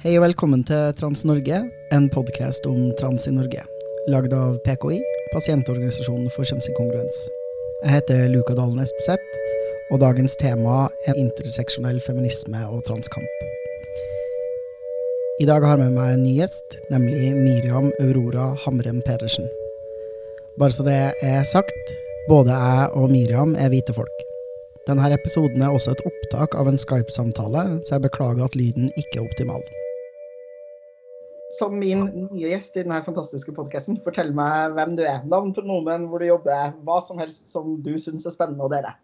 Hei og velkommen til Trans-Norge, en podkast om trans i Norge. Lagd av PKI, pasientorganisasjonen for kjønnsinkongruens. Jeg heter Luka Dalen Espeseth, og dagens tema er interseksjonell feminisme og transkamp. I dag har jeg med meg en ny gjest, nemlig Miriam Aurora Hamrem Pedersen. Bare så det er sagt, både jeg og Miriam er hvite folk. Denne episoden er også et opptak av en Skype-samtale, så jeg beklager at lyden ikke er optimal som min nye gjest i denne fantastiske podkasten. Fortell meg hvem du er. Navn, pronomen, hvor du jobber, hva som helst som du syns er spennende å dele.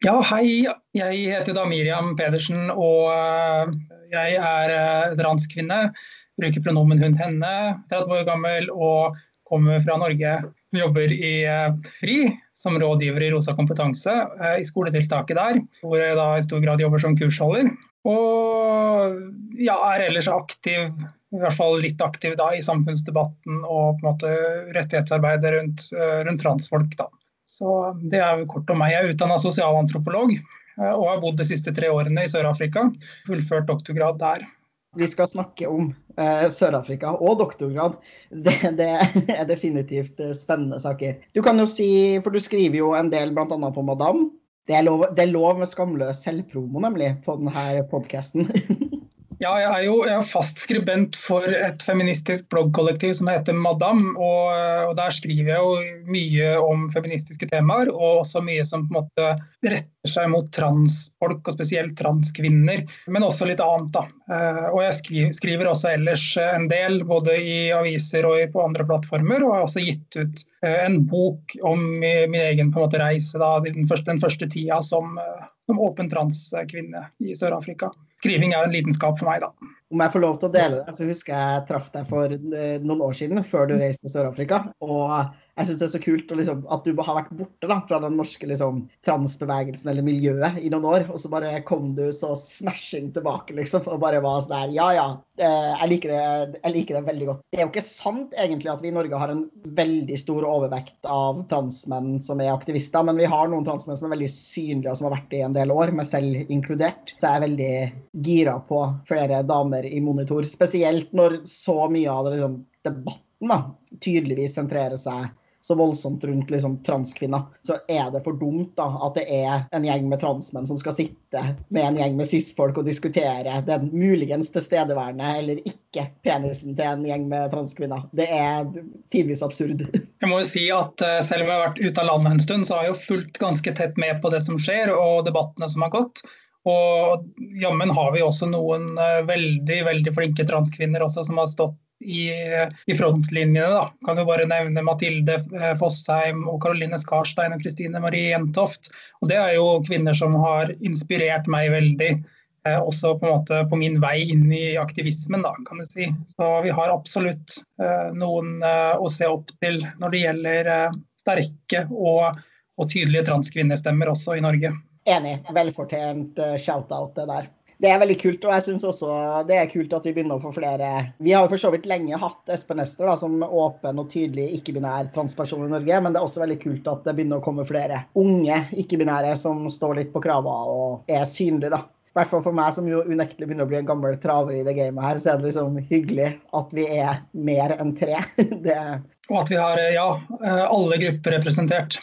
Ja, hei. Jeg heter da Miriam Pedersen, og eh, jeg er eh, transkvinne. Bruker pronomen hun, henne. 30 år gammel og kommer fra Norge. Jobber i eh, FRI som rådgiver i Rosa kompetanse i skoletiltaket der, hvor jeg da i stor grad jobber som kursholder. Og ja, er ellers aktiv i hvert fall litt aktiv da, i samfunnsdebatten og på en måte rettighetsarbeidet rundt, eh, rundt transfolk. Da. Så Det er jo kort om meg. Jeg er utdanna sosialantropolog eh, og har bodd de siste tre årene i Sør-Afrika. Fullført doktorgrad der. Vi skal snakke om uh, Sør-Afrika og doktorgrad. Det, det, er definitivt spennende saker. Du kan jo si, for du skriver jo en del bl.a. på Madame. Det er, lov, det er lov med skamløs selvpromo, nemlig, på denne podkasten. Ja, jeg er jo jeg er fast skribent for et feministisk bloggkollektiv som heter Madam. Og, og, der skriver jeg jo mye om feministiske temaer, og også mye som på en måte retter seg mot transfolk, og spesielt transkvinner. Men også litt annet, da. Eh, og jeg skriver, skriver også ellers en del, både i aviser og på andre plattformer. Og har også gitt ut eh, en bok om min egen på en måte, reise da, den, første, den første tida som, eh, som åpen transkvinne i Sør-Afrika skriving er en lidenskap for meg, da. Om jeg får lov til å dele det, så husker jeg jeg traff deg for eh, noen år siden, før du reiste til Sør-Afrika. Og jeg syns det er så kult liksom, at du har vært borte da, fra den norske liksom, transbevegelsen eller miljøet i noen år, og så bare kom du så smashing tilbake, liksom, og bare var sånn der Ja, ja, eh, jeg liker, det, jeg liker, det, veldig godt. Det er jo ikke sant egentlig at vi i Norge har en veldig stor overvekt av transmenn som er aktivister, men vi har noen transmenn som er veldig synlige, og som har vært det i en del år, meg selv inkludert. Så jeg er veldig gira på flere damer i monitor, spesielt når så mye av det liksom, debatten da, tydeligvis sentrerer seg så voldsomt rundt liksom, transkvinner, så er det for dumt da, at det er en gjeng med transmenn som skal sitte med en gjeng med cis-folk og diskutere den muligens tilstedeværende eller ikke penisen til en gjeng med transkvinner. Det er tidvis absurd. Jeg må jo si at uh, Selv om jeg har vært ute av landet en stund, så har jeg jo fulgt ganske tett med på det som skjer og debattene som har gått. Og jammen har vi også noen uh, veldig veldig flinke transkvinner også som har stått i, i frontlinjene. Da. Kan jo bare nevne Mathilde eh, Fossheim og Caroline Skarstein og Kristine Marie Jentoft. Og det er jo kvinner som har inspirert meg veldig. Eh, også på, en måte på min vei inn i aktivismen, da, kan du si. Så vi har absolutt eh, noen eh, å se opp til når det gjelder eh, sterke og, og tydelige transkvinnestemmer også i Norge. Enig. Velfortjent uh, shout-out det der det er veldig kult. Og jeg syns også det er kult at vi begynner å få flere Vi har jo for så vidt lenge hatt Espen Ester da, som åpen og tydelig ikke-binær transperson i Norge, men det er også veldig kult at det begynner å komme flere unge ikke-binære som står litt på krava og er synlige, da. I hvert fall for meg som jo unektelig begynner å bli en gammel traver i det gamet her, så er det liksom hyggelig at vi er mer enn tre. det... Og at vi har ja, alle grupper representert,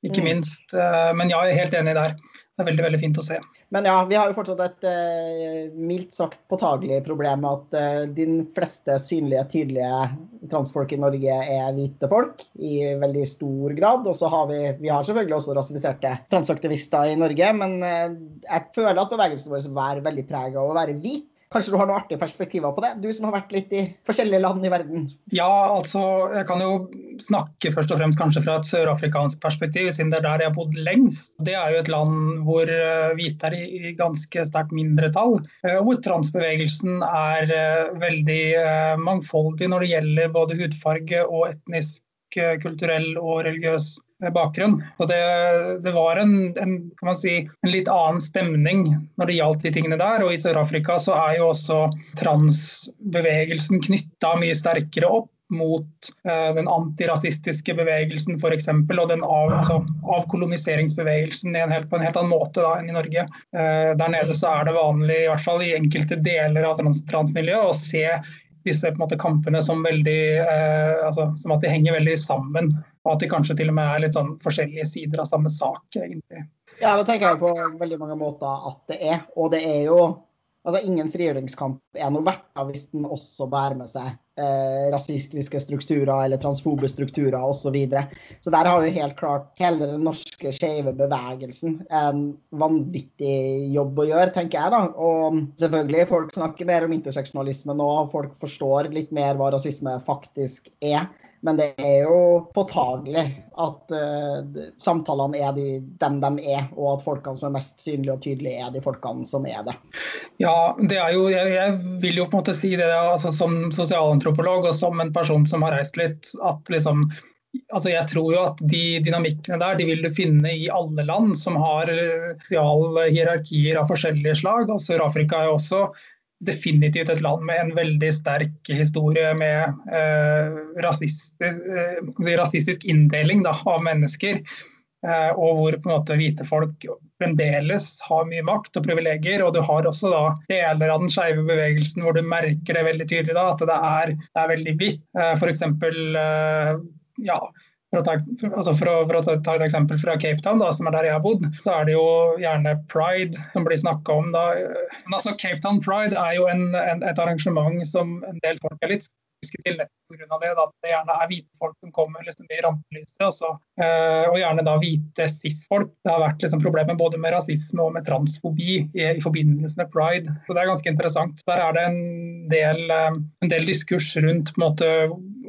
ikke mm. minst. Eh, men ja, jeg er helt enig der det er veldig veldig fint å se. Men ja, vi har jo fortsatt et eh, mildt sagt påtagelig problem med at eh, de fleste synlige, tydelige transfolk i Norge er hvite folk i veldig stor grad. Og så har vi, vi har selvfølgelig også rasifiserte transaktivister i Norge, men eh, jeg føler at bevegelsen vår er veldig prega av å være hvit. Kanskje du har noen artige perspektiver på det, du som har vært litt i forskjellige land i verden? Ja, altså jeg kan jo snakke først og fremst kanskje fra et sørafrikansk perspektiv, siden det er der jeg har bodd lengst. Det er jo et land hvor eh, hvite er i ganske sterkt mindretall. Eh, hvor transbevegelsen er eh, veldig mangfoldig når det gjelder både hudfarge og etnisk, kulturell og religiøs bakgrunn. Så det, det var en, en, si, en, litt annen stemning når det gjaldt de tingene der. Og i Sør-Afrika så er jo også transbevegelsen knytta mye sterkere opp mot eh, den antirasistiske bevegelsen f.eks. og den av, altså, avkoloniseringsbevegelsen helt, på en helt annen måte da, enn i Norge. Eh, der nede så er det vanlig, i hvert fall i enkelte deler av trans transmiljøet, å se disse måte, kampene som, veldig, eh, altså, som at de henger veldig sammen. Og at de kanskje til og med er litt sånn forskjellige sider av samme sak, egentlig. Ja, det tenker jeg på veldig mange måter at det er. Og det er jo Altså, Ingen frigjøringskamp er noe verdt hvis den også bærer med seg eh, rasistiske strukturer eller transfobe strukturer osv. Så, videre. så der har jo helt klart hele den norske skeive bevegelsen en vanvittig jobb å gjøre, tenker jeg. da. Og selvfølgelig, folk snakker mer om interseksjonalisme nå, folk forstår litt mer hva rasisme faktisk er. Men det er jo påtagelig at uh, samtalene er de, dem de er, og at folkene som er mest synlige og tydelige, er de folkene som er det. Ja, det er jo, jeg, jeg vil jo på en måte si det altså, som sosialantropolog og som en person som har reist litt, at liksom Altså jeg tror jo at De dynamikkene der de vil du finne i alle land som har sosiale hierarkier av forskjellige slag. og Sør-Afrika er jo også definitivt et land med en veldig sterk historie med eh, rasistisk, eh, rasistisk, inndeling da, av mennesker. Eh, og hvor på en måte hvite folk fremdeles har mye makt og privilegier. Og du har også da deler av den skeive bevegelsen hvor du merker det veldig tydelig da, at det er, det er veldig hvitt. Eh, F.eks. Eh, ja, for å, ta, altså for, å, for å, ta, et eksempel fra Cape Town, da, som er der jeg har bodd, så er det jo gjerne pride som blir snakka om da. Men altså, Cape Town Pride er jo en, en, et arrangement som en del folk er litt skeptiske til pga. det. Da, det gjerne er hvite folk som kommer liksom, i rampelyset. Også, uh, og gjerne da hvite cis-folk. Det har vært liksom, problemer både med rasisme og med transfobi i, i, forbindelse med pride. Så det er ganske interessant. Der er det en del, uh, en del diskurs rundt på en måte,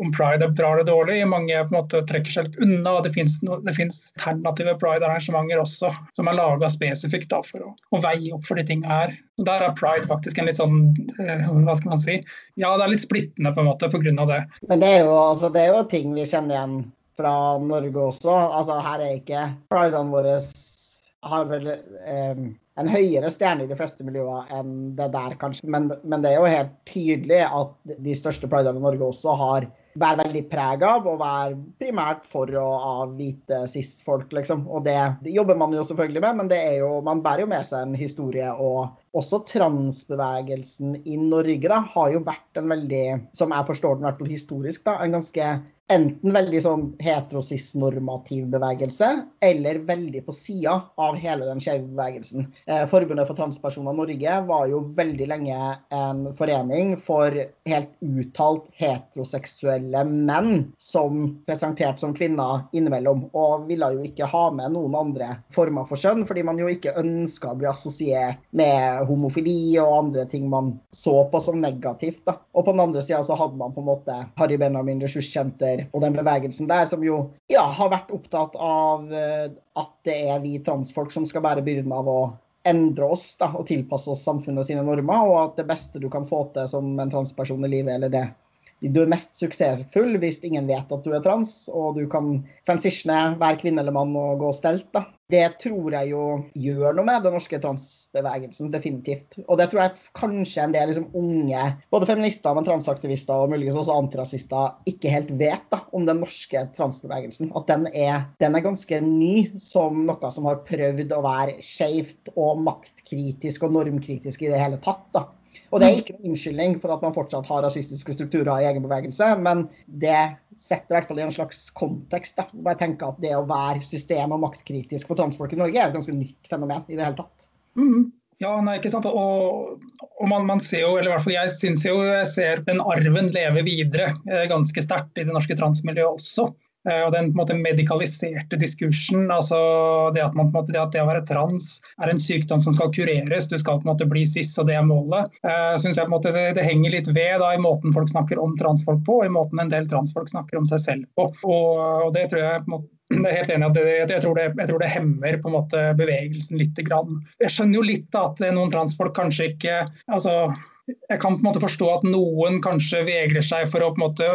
om pride er bra eller dårlig. Mange på en måte trekker seg litt unna. Det finnes, no, alternative pride-arrangementer også som er laga spesifikt for å, å, veie opp for de tinga her. Så Der er pride faktisk en litt sånn, uh, hva skal man si, ja det er litt splittende på en måte pga. det. Men det er, jo, altså, det er jo ting vi kjenner igjen fra Norge også. Altså, her er ikke pridene våre har vel eh, en høyere stjerne i de fleste miljøer enn det der, kanskje. Men, men det er jo helt tydelig at de største pridene i Norge også har vært veldig preg av å være primært for og av hvite cis-folk, liksom. Og det, det, jobber man jo selvfølgelig med, men det er jo, man bærer jo med seg en historie. Og også transbevegelsen i Norge da, har jo vært en veldig, som jeg forstår den i hvert fall historisk, da, en ganske enten veldig sånn heterosis-normativ bevegelse, eller veldig på sida av hele den skeive bevegelsen. Eh, Forbundet for transpersoner Norge var jo veldig lenge en forening for helt uttalt heteroseksuelle menn som presenterte som kvinner innimellom, og ville jo ikke ha med noen andre former for kjønn, fordi man jo ikke ønska å bli assosiert med homofili og andre ting man så på som negativt. Da. Og på den andre sida så hadde man på en måte Harry Benjamin ressurssenter og den bevegelsen der, som jo ja, har vært opptatt av eh, at det er vi transfolk som skal bære byrden av å endre oss da, og tilpasse oss samfunnet sine normer, og at det beste du kan få til som en transperson i livet, eller det du er mest suksessfull hvis ingen vet at du er trans, og du kan transitione, være kvinne eller mann og gå stelt. Da. Det tror jeg jo gjør noe med den norske transbevegelsen, definitivt. Og det tror jeg kanskje en del liksom, unge, både feminister, men transaktivister og muligens også antirasister, ikke helt vet da, om den norske transbevegelsen. At den er, den er ganske ny som noe som har prøvd å være skeivt og maktkritisk og normkritisk i det hele tatt. da. Og det er ikke noen unnskyldning for at man fortsatt har rasistiske strukturer i egen bevegelse, men det setter i hvert fall i en slags kontekst. Da. Jeg tenker at Det å være system- og maktkritisk for transfolk i Norge er et ganske nytt fenomen i det hele tatt. Mm. Ja, nei, ikke sant. Og, og man, man, ser jo, eller i hvert fall jeg syns jo jeg ser den arven leve videre eh, ganske sterkt i det norske transmiljøet også. Eh, og den måte, medikaliserte diskursen, altså det at, man, måte, det at, det å være trans er en sykdom som skal kureres, du skal på en måte bli cis, og det er målet, uh, synes jeg på en måte det, det, henger litt ved da, i måten folk snakker om transfolk på, og i måten en del transfolk snakker om seg selv på. Og, og det tror jeg på en måte jeg er helt enig at det, jeg, tror det, jeg, tror det, hemmer på en måte bevegelsen litt. Jeg skjønner jo litt da, at noen transfolk kanskje ikke altså, Jeg kan på en måte forstå at noen kanskje vegrer seg for å på en måte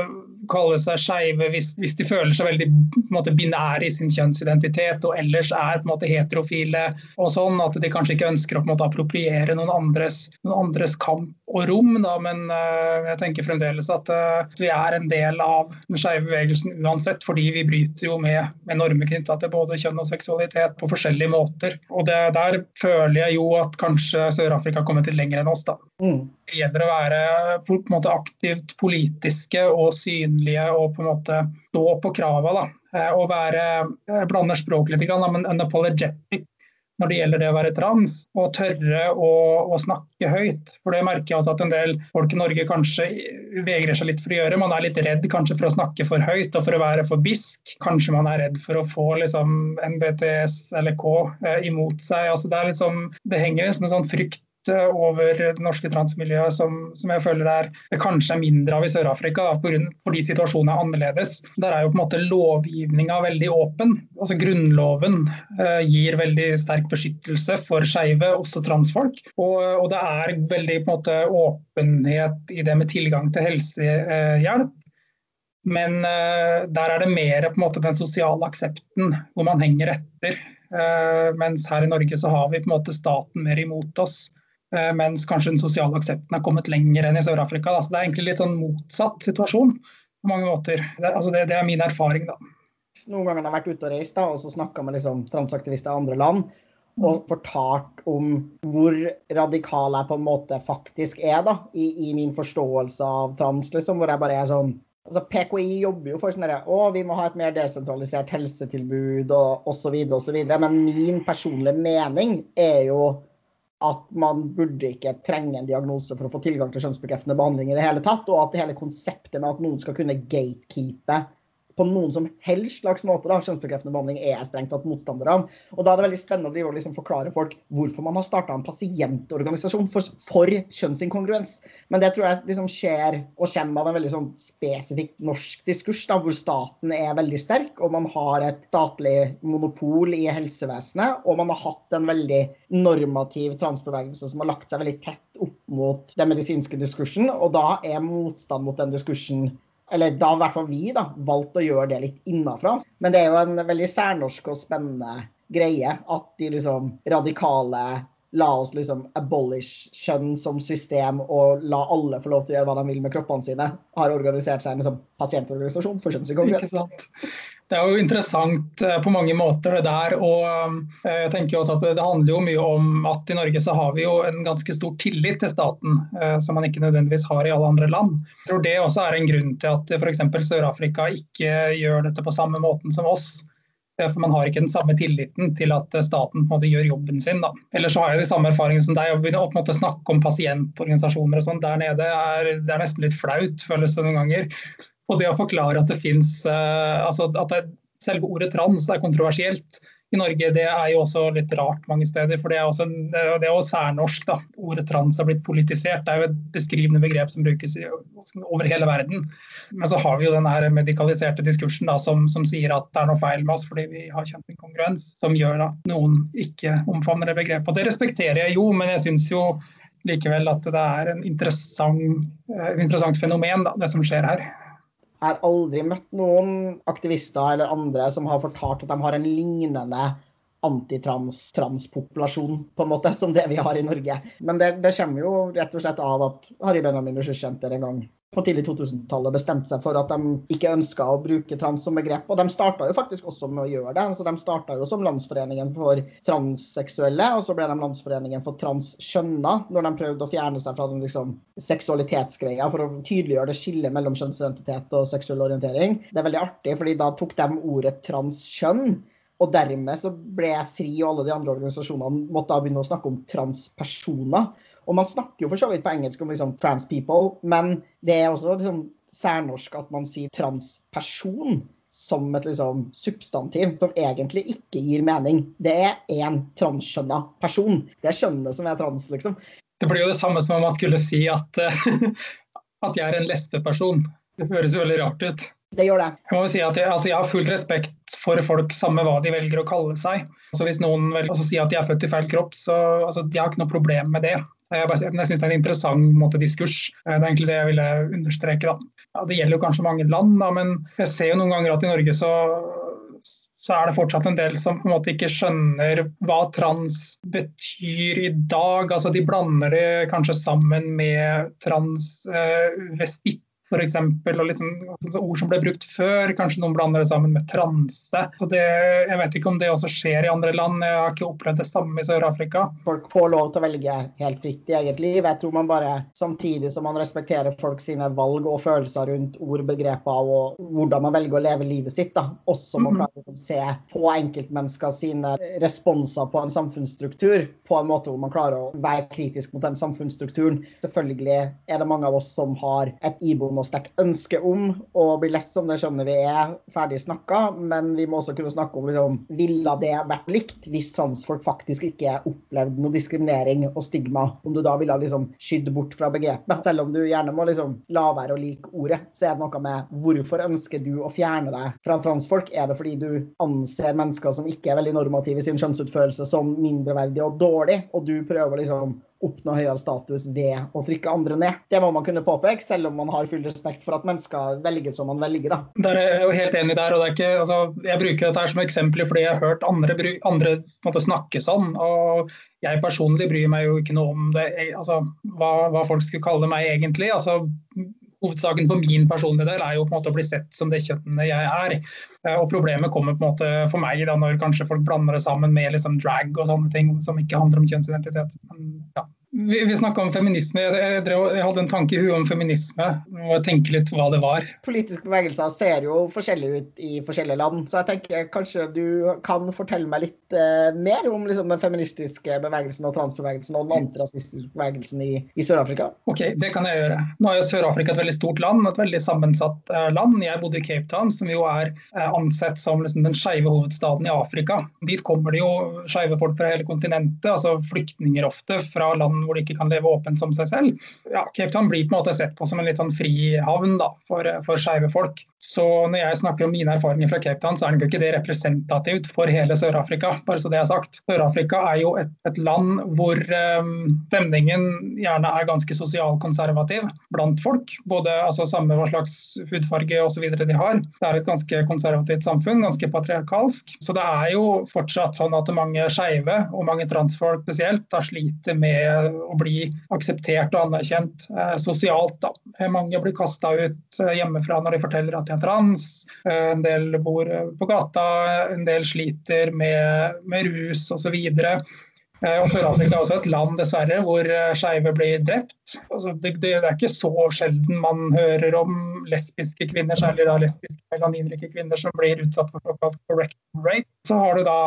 kalle seg skeive hvis, hvis, de føler seg veldig måte, binære i sin kjønnsidentitet og ellers er på en måte heterofile og sånn, at de kanskje ikke ønsker å på en måte appropriere noen andres, noen andres kamp og rom. Da, men uh, jeg tenker fremdeles at uh, vi er en del av den skeive bevegelsen uansett, fordi vi bryter jo med, med normer knytta til både kjønn og seksualitet på forskjellige måter. Og det, Der føler jeg jo at kanskje Sør-Afrika har kommet litt lenger enn oss. da. Mm. Det gjelder å være på en måte aktivt politiske og synlige og på en måte stå på krava. Og eh, være, jeg blander språk litt, men unapologetic når det gjelder det å være trans, og tørre å, å, snakke høyt. For det merker jeg også at en del folk i Norge kanskje vegrer seg litt for å gjøre. Man er litt redd kanskje for å snakke for høyt og for å være for bisk. Kanskje man er redd for å få liksom, NBTS eller K eh, imot seg. Altså, det, liksom, det henger liksom en sånn frykt over det norske transmiljøet som, som jeg føler er, det kanskje er mindre av i Sør-Afrika, fordi situasjonen er annerledes. Der er jo på en måte lovgivninga veldig åpen. Altså Grunnloven eh, gir veldig sterk beskyttelse for skeive, også transfolk. Og, og, det er veldig på en måte åpenhet i det med tilgang til helsehjelp. Men eh, der er det mer på en måte den sosiale aksepten hvor man henger etter. Uh, mens her i Norge så har vi på en måte staten mer imot oss. Eh, mens kanskje den sosiale aksepten har kommet lenger enn i Sør-Afrika. Så det er egentlig litt sånn motsatt situasjon på mange måter. Det, altså det, det er min erfaring, da. Noen ganger har jeg vært ute og reist da, og så snakka med liksom, transaktivister i andre land og fortalt om hvor radikal jeg på en måte faktisk er da, i, i min forståelse av trans. liksom, hvor jeg bare er sånn altså PKI jobber jo for sånn å, vi må ha et mer desentralisert helsetilbud og osv. Men min personlige mening er jo at man burde ikke trenge en diagnose for å få tilgang til kjønnsbekreftende behandling i det hele tatt, og at hele konseptet med at noen skal kunne gatekeepe på noen som helst slags måte. da, Kjønnsbekreftende behandling er jeg strengt tatt motstander av. Og Da er det veldig spennende å liksom forklare folk hvorfor man har starta en pasientorganisasjon for, for, kjønnsinkongruens. Men det tror jeg liksom skjer og kommer av en veldig sånn spesifikk norsk diskurs, da, hvor staten er veldig sterk, og man har et statlig monopol i helsevesenet, og man har hatt en veldig normativ transbevegelse som har lagt seg veldig tett opp mot den medisinske diskursen, og da er motstand mot den diskursen eller da har i hvert fall vi da, valgt å gjøre det litt innafra. Men det er jo en veldig særnorsk og spennende greie at de liksom radikale la oss liksom abolish kjønn som system og la alle få lov til å gjøre hva de vil med kroppene sine, har organisert seg en liksom, pasientorganisasjon for kjønnspsykologi. Det er jo interessant eh, på mange måter det der. og eh, jeg tenker også at Det handler jo mye om at i Norge så har vi jo en ganske stor tillit til staten, eh, som man ikke nødvendigvis har i alle andre land. Jeg tror det også er en grunn til at f.eks. Sør-Afrika ikke gjør dette på samme måten som oss. For Man har ikke den samme tilliten til at staten på en måte gjør jobben sin. Da. Ellers så har jeg de samme erfaringene som deg. Å begynne å snakke om pasientorganisasjoner og sånn der nede er, det er nesten litt flaut, føles det noen ganger. Og det å forklare at det fins uh, altså at det, selve ordet trans er kontroversielt i Norge, det er jo også litt rart mange steder. For det er også, det er også særnorsk. da. Ordet trans har blitt politisert. Det er jo et beskrivende begrep som brukes i, over hele verden. Men så har vi jo den medikaliserte diskursen da, som, som, sier at det er noe feil med oss fordi vi har kjent en kongruens, som gjør at noen ikke omfavner det begrepet. Og det respekterer jeg jo, men jeg syns jo likevel at det er en interessant, et interessant fenomen, da, det som skjer her. Har aldri møtt noen aktivister eller andre som har fortalt at de har en lignende antitrans-transpopulasjon på en måte som det vi har i Norge. Men det, det kommer jo rett og slett av at Harry Benjamin Ressurssenter en gang på tidlig 2000-tallet bestemte seg for at de ikke ønska å bruke trans som begrep. Og de starta jo faktisk også med å gjøre det. Så De starta jo som Landsforeningen for transseksuelle, og så ble de Landsforeningen for transkjønna når de prøvde å fjerne seg fra den liksom, seksualitetsgreia for å tydeliggjøre det skillet mellom kjønnsidentitet og seksuell orientering. Det er veldig artig, fordi da tok de ordet transkjønn. Og dermed så ble jeg fri, og alle de andre organisasjonene måtte da begynne å snakke om transpersoner. Og man snakker jo for så vidt på engelsk om liksom, trans people, men det er også liksom, særnorsk at man sier transperson som et liksom, substantiv som egentlig ikke gir mening. Det er én transkjønna person. Det er skjønnet som er trans, liksom. Det blir jo det samme som om man skulle si at, at jeg er en lesbeperson. Det høres jo veldig rart ut. Det gjør det. Jeg må si at jeg, altså jeg, har full respekt for folk, samme hva de velger å kalle seg. Altså hvis noen velger altså, sier at de er født i feil kropp, så altså, de har ikke noe problem med det. Jeg, jeg syns det er en interessant måte, diskurs. Det er egentlig det jeg ville understreke. Da. Ja, det gjelder jo kanskje mange land, da, men jeg ser jo noen ganger at i Norge så så er det fortsatt en del som på en måte ikke skjønner hva trans betyr i dag. Altså, de blander det kanskje sammen med transvestitt f.eks. Og litt sånn, ord som ble brukt før. Kanskje noen blander det sammen med transe. Så det, jeg vet ikke om det også skjer i andre land. Jeg har ikke opplevd det samme i Sør-Afrika. Folk får lov til å velge helt fritt i eget liv. Jeg tror man bare, samtidig som man respekterer folk sine valg og følelser rundt ord, begreper og hvordan man velger å leve livet sitt, da, også må mhm. klare å se på enkeltmennesker sine responser på en samfunnsstruktur på en måte hvor man klarer å være kritisk mot den samfunnsstrukturen. Selvfølgelig er det mange av oss som har et iboende noe sterkt ønske om å bli lest som, det skjønner vi er ferdig snakka, men vi må også kunne snakke om liksom, ville det vært likt hvis transfolk faktisk ikke opplevde noe diskriminering og stigma, om du da ville liksom skydd bort fra begrepet. Selv om du gjerne må liksom la være å like ordet, så er det noe med hvorfor ønsker du å fjerne deg fra transfolk? Er det fordi du anser mennesker som ikke er veldig normative i sin kjønnsutførelse som mindreverdige og dårlig, og du prøver liksom oppnå høyere status ved å trykke andre ned. Det må man kunne påpeke, selv om man har full respekt for at mennesker velger som man velger. Da. Der er jeg jo helt enig der. og det er ikke, altså, Jeg bruker dette her som eksempel fordi jeg har hørt andre, andre måte, snakke sånn. og Jeg personlig bryr meg jo ikke noe om det, altså, hva, hva folk skulle kalle meg egentlig. altså hovedsaken for min personlige del er jo på en måte å bli sett som det kjøttet jeg er. Eh, og Problemet kommer på en måte for meg da når kanskje folk blander det sammen med liksom drag og sånne ting som ikke handler om kjønnsidentitet. Men, ja. Vi, vi snakka om feminisme. Jeg, drev, jeg, hadde en tanke i huet om feminisme. og tenke litt hva det var. Politiske bevegelser ser jo forskjellig ut i forskjellige land. Så jeg tenker kanskje du kan fortelle meg litt eh, mer om liksom, den feministiske bevegelsen og transbevegelsen og den antirasistiske bevegelsen i, i Sør-Afrika? Ok, det kan jeg gjøre. Nå er jo Sør-Afrika et veldig stort land, et veldig sammensatt eh, land. Jeg bodde i Cape Town, som jo er eh, ansett som liksom, den skeive hovedstaden i Afrika. Dit kommer det jo skeive folk fra hele kontinentet, altså flyktninger ofte fra land hvor de ikke kan leve åpent som seg selv. Ja, Cape Town blir på en måte sett på som en litt sånn frihavn da, for, for skeive folk. Så når jeg snakker om mine erfaringer fra Cape Town, så er det ikke det representativt for hele Sør-Afrika. bare så det er sagt. Sør-Afrika er jo et, et land hvor um, stemningen gjerne er ganske sosialkonservativ blant folk. Både altså, samme hva slags hudfarge osv. de har. Det er et ganske konservativt samfunn, ganske patriarkalsk. Så det er jo fortsatt sånn at mange skeive, og mange transfolk spesielt, da sliter med å bli akseptert og anerkjent eh, sosialt. Da. Mange blir kasta ut eh, hjemmefra når de forteller at de er trans. Eh, en del bor på gata, en del sliter med, med rus osv. Eh, og Sør-Afrika er også et land dessverre hvor eh, skeive blir drept. Altså, det, det, er ikke så sjelden man hører om lesbiske kvinner, særlig da lesbiske melaninrike kvinner, som blir utsatt for såkalt correct rape. Så har du da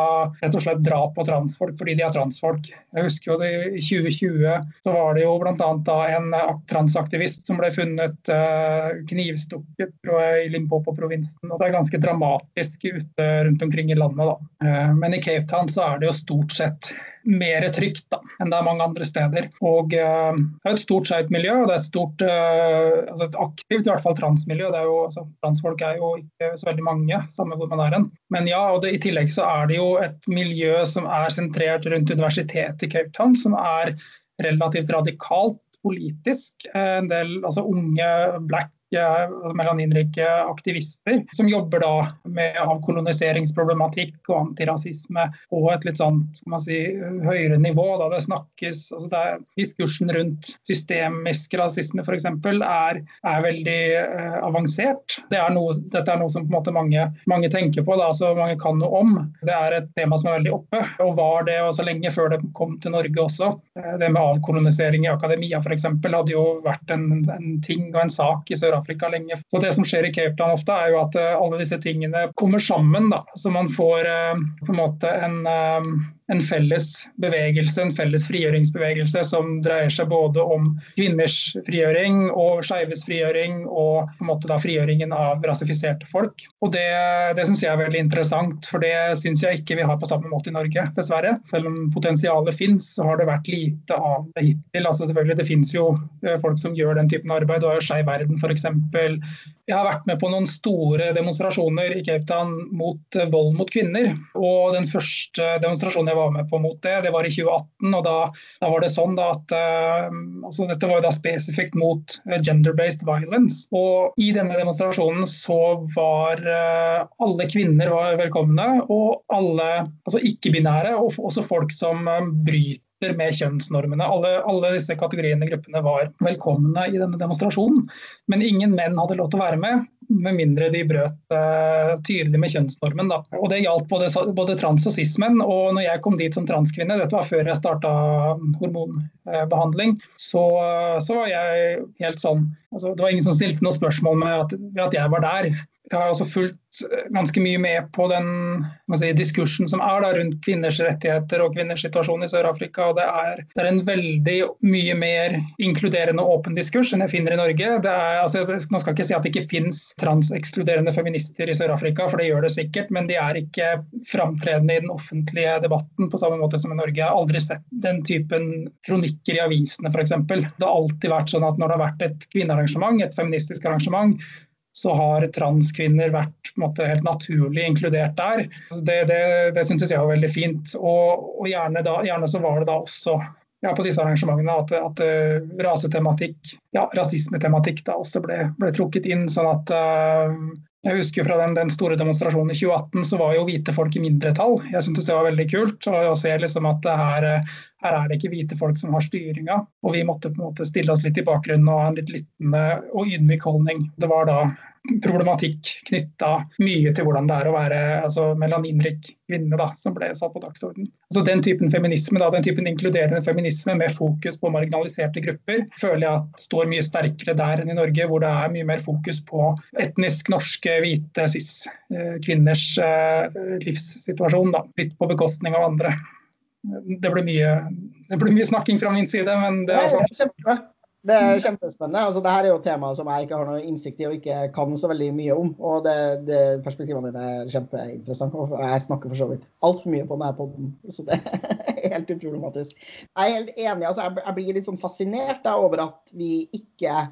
rett og slett drap på transfolk fordi de er transfolk. Jeg husker jo det, I 2020 så var det jo bl.a. en transaktivist som ble funnet uh, knivstukket jeg, i Limpopo-provinsen. og Det er ganske dramatisk ute rundt omkring i landet. da. Uh, men i Cape Town så er det jo stort sett mer trygt da, enn det er mange andre steder. Og uh, Det er stort skeivt miljø, og det er et stort, uh, altså et aktivt i hvert fall transmiljø. det er jo, altså, Transfolk er jo ikke så veldig mange, samme hvor man er hen. Men ja, og det, i tillegg så er det jo et miljø som er sentrert rundt universitetet i Cape Town, som er relativt radikalt politisk. En del altså unge black melaninrike aktivister som jobber da med avkoloniseringsproblematikk og antirasisme på et litt sånn skal man si, høyere nivå. Da det snakkes, altså det er, Diskursen rundt systemisk rasisme f.eks. Er, er veldig eh, avansert. Det er noe, dette er noe som på en måte mange, mange tenker på, da, så mange kan noe om. Det er et tema som er veldig oppe, og var det også lenge før det kom til Norge også. Eh, det med avkolonisering i akademia f.eks. hadde jo vært en, en ting og en sak i Sør-Afrika Afrika lenge. Så Det som skjer i Cape Town ofte, er jo at eh, alle disse tingene kommer sammen. da, Så man får eh, på en måte en eh, en felles bevegelse, en felles frigjøringsbevegelse som dreier seg både om kvinners frigjøring og skeives frigjøring, og på en måte da frigjøringen av rasifiserte folk. Og Det, det syns jeg er veldig interessant, for det syns jeg ikke vi har på samme måte i Norge, dessverre. Selv om potensialet finnes, så har det vært lite av det hittil. Altså selvfølgelig, Det finnes jo eh, folk som gjør den typen arbeid. og har jo Skeiv Verden f.eks. Jeg har vært med på noen store demonstrasjoner i Cape Town mot eh, vold mot kvinner. og Den første demonstrasjonen jeg var med på mot det. Det var i 2018. og Da, da var det sånn at uh, altså Dette var jo da spesifikt mot gender-based violence. Og I denne demonstrasjonen så var uh, alle kvinner var velkomne, og alle altså ikke-binære, og også folk som uh, bryter med kjønnsnormene. Alle, alle, disse kategoriene gruppene var velkomne i denne demonstrasjonen. Men ingen menn hadde lov til å være med, med mindre de brøt uh, tydelig med kjønnsnormen. Da. Og Det gjaldt både, både trans og cis-menn. Og når jeg kom dit som transkvinne, dette var før jeg starta hormonbehandling, så, så, var jeg helt sånn altså, Det var ingen som stilte noe spørsmål med at, at jeg var der. Jeg har også fulgt eh, ganske mye med på den si, diskursen som er da, rundt kvinners rettigheter og kvinners situasjon i Sør-Afrika. og det er, det er, en veldig mye mer inkluderende og åpen diskurs enn jeg finner i Norge. Er, altså, nå skal jeg ikke si at det ikke finnes transekskluderende feminister i Sør-Afrika, for det gjør det sikkert, men de er ikke framtredende i den offentlige debatten på samme måte som i Norge. Jeg har aldri sett den typen kronikker i avisene f.eks. Det har alltid vært sånn at når det har vært et kvinnearrangement, et feministisk arrangement, så har transkvinner vært måte, helt naturlig inkludert der. Det, det, det syntes jeg var veldig fint. Og, og gjerne, da, gjerne, så var det da også ja, på disse arrangementene at, at uh, rasetematikk, ja, rasismetematikk da også ble, ble, trukket inn. sånn at uh, jeg husker fra den, den, store demonstrasjonen i 2018 så var jo hvite folk i mindretall. Jeg syntes det var veldig kult. og Jeg ser liksom at her, her, er det ikke hvite folk som har styringa. Og vi måtte på en måte stille oss litt i bakgrunnen og ha en litt lyttende og ydmyk holdning. Det var da problematikk knytta mye til hvordan det er å være altså, melaninrik kvinne, da, som ble satt på dagsorden. Altså, den typen feminisme, da, den typen inkluderende feminisme med fokus på marginaliserte grupper, føler jeg at står mye sterkere der enn i Norge, hvor det er mye mer fokus på etnisk norske, hvite cis-kvinners eh, livssituasjon. Da, litt på bekostning av andre. Det blir mye, det ble mye snakking fra min side, men det er sånn. Det er kjempespennende. Altså, Dette er jo tema som jeg ikke har noe innsikt i og ikke kan så veldig mye om. og det, det Perspektivene dine er kjempeinteressante. og Jeg snakker for så vidt altfor mye på denne poden, så det er helt uproblematisk. Jeg er helt enig. altså jeg blir litt sånn fascinert da, over at vi ikke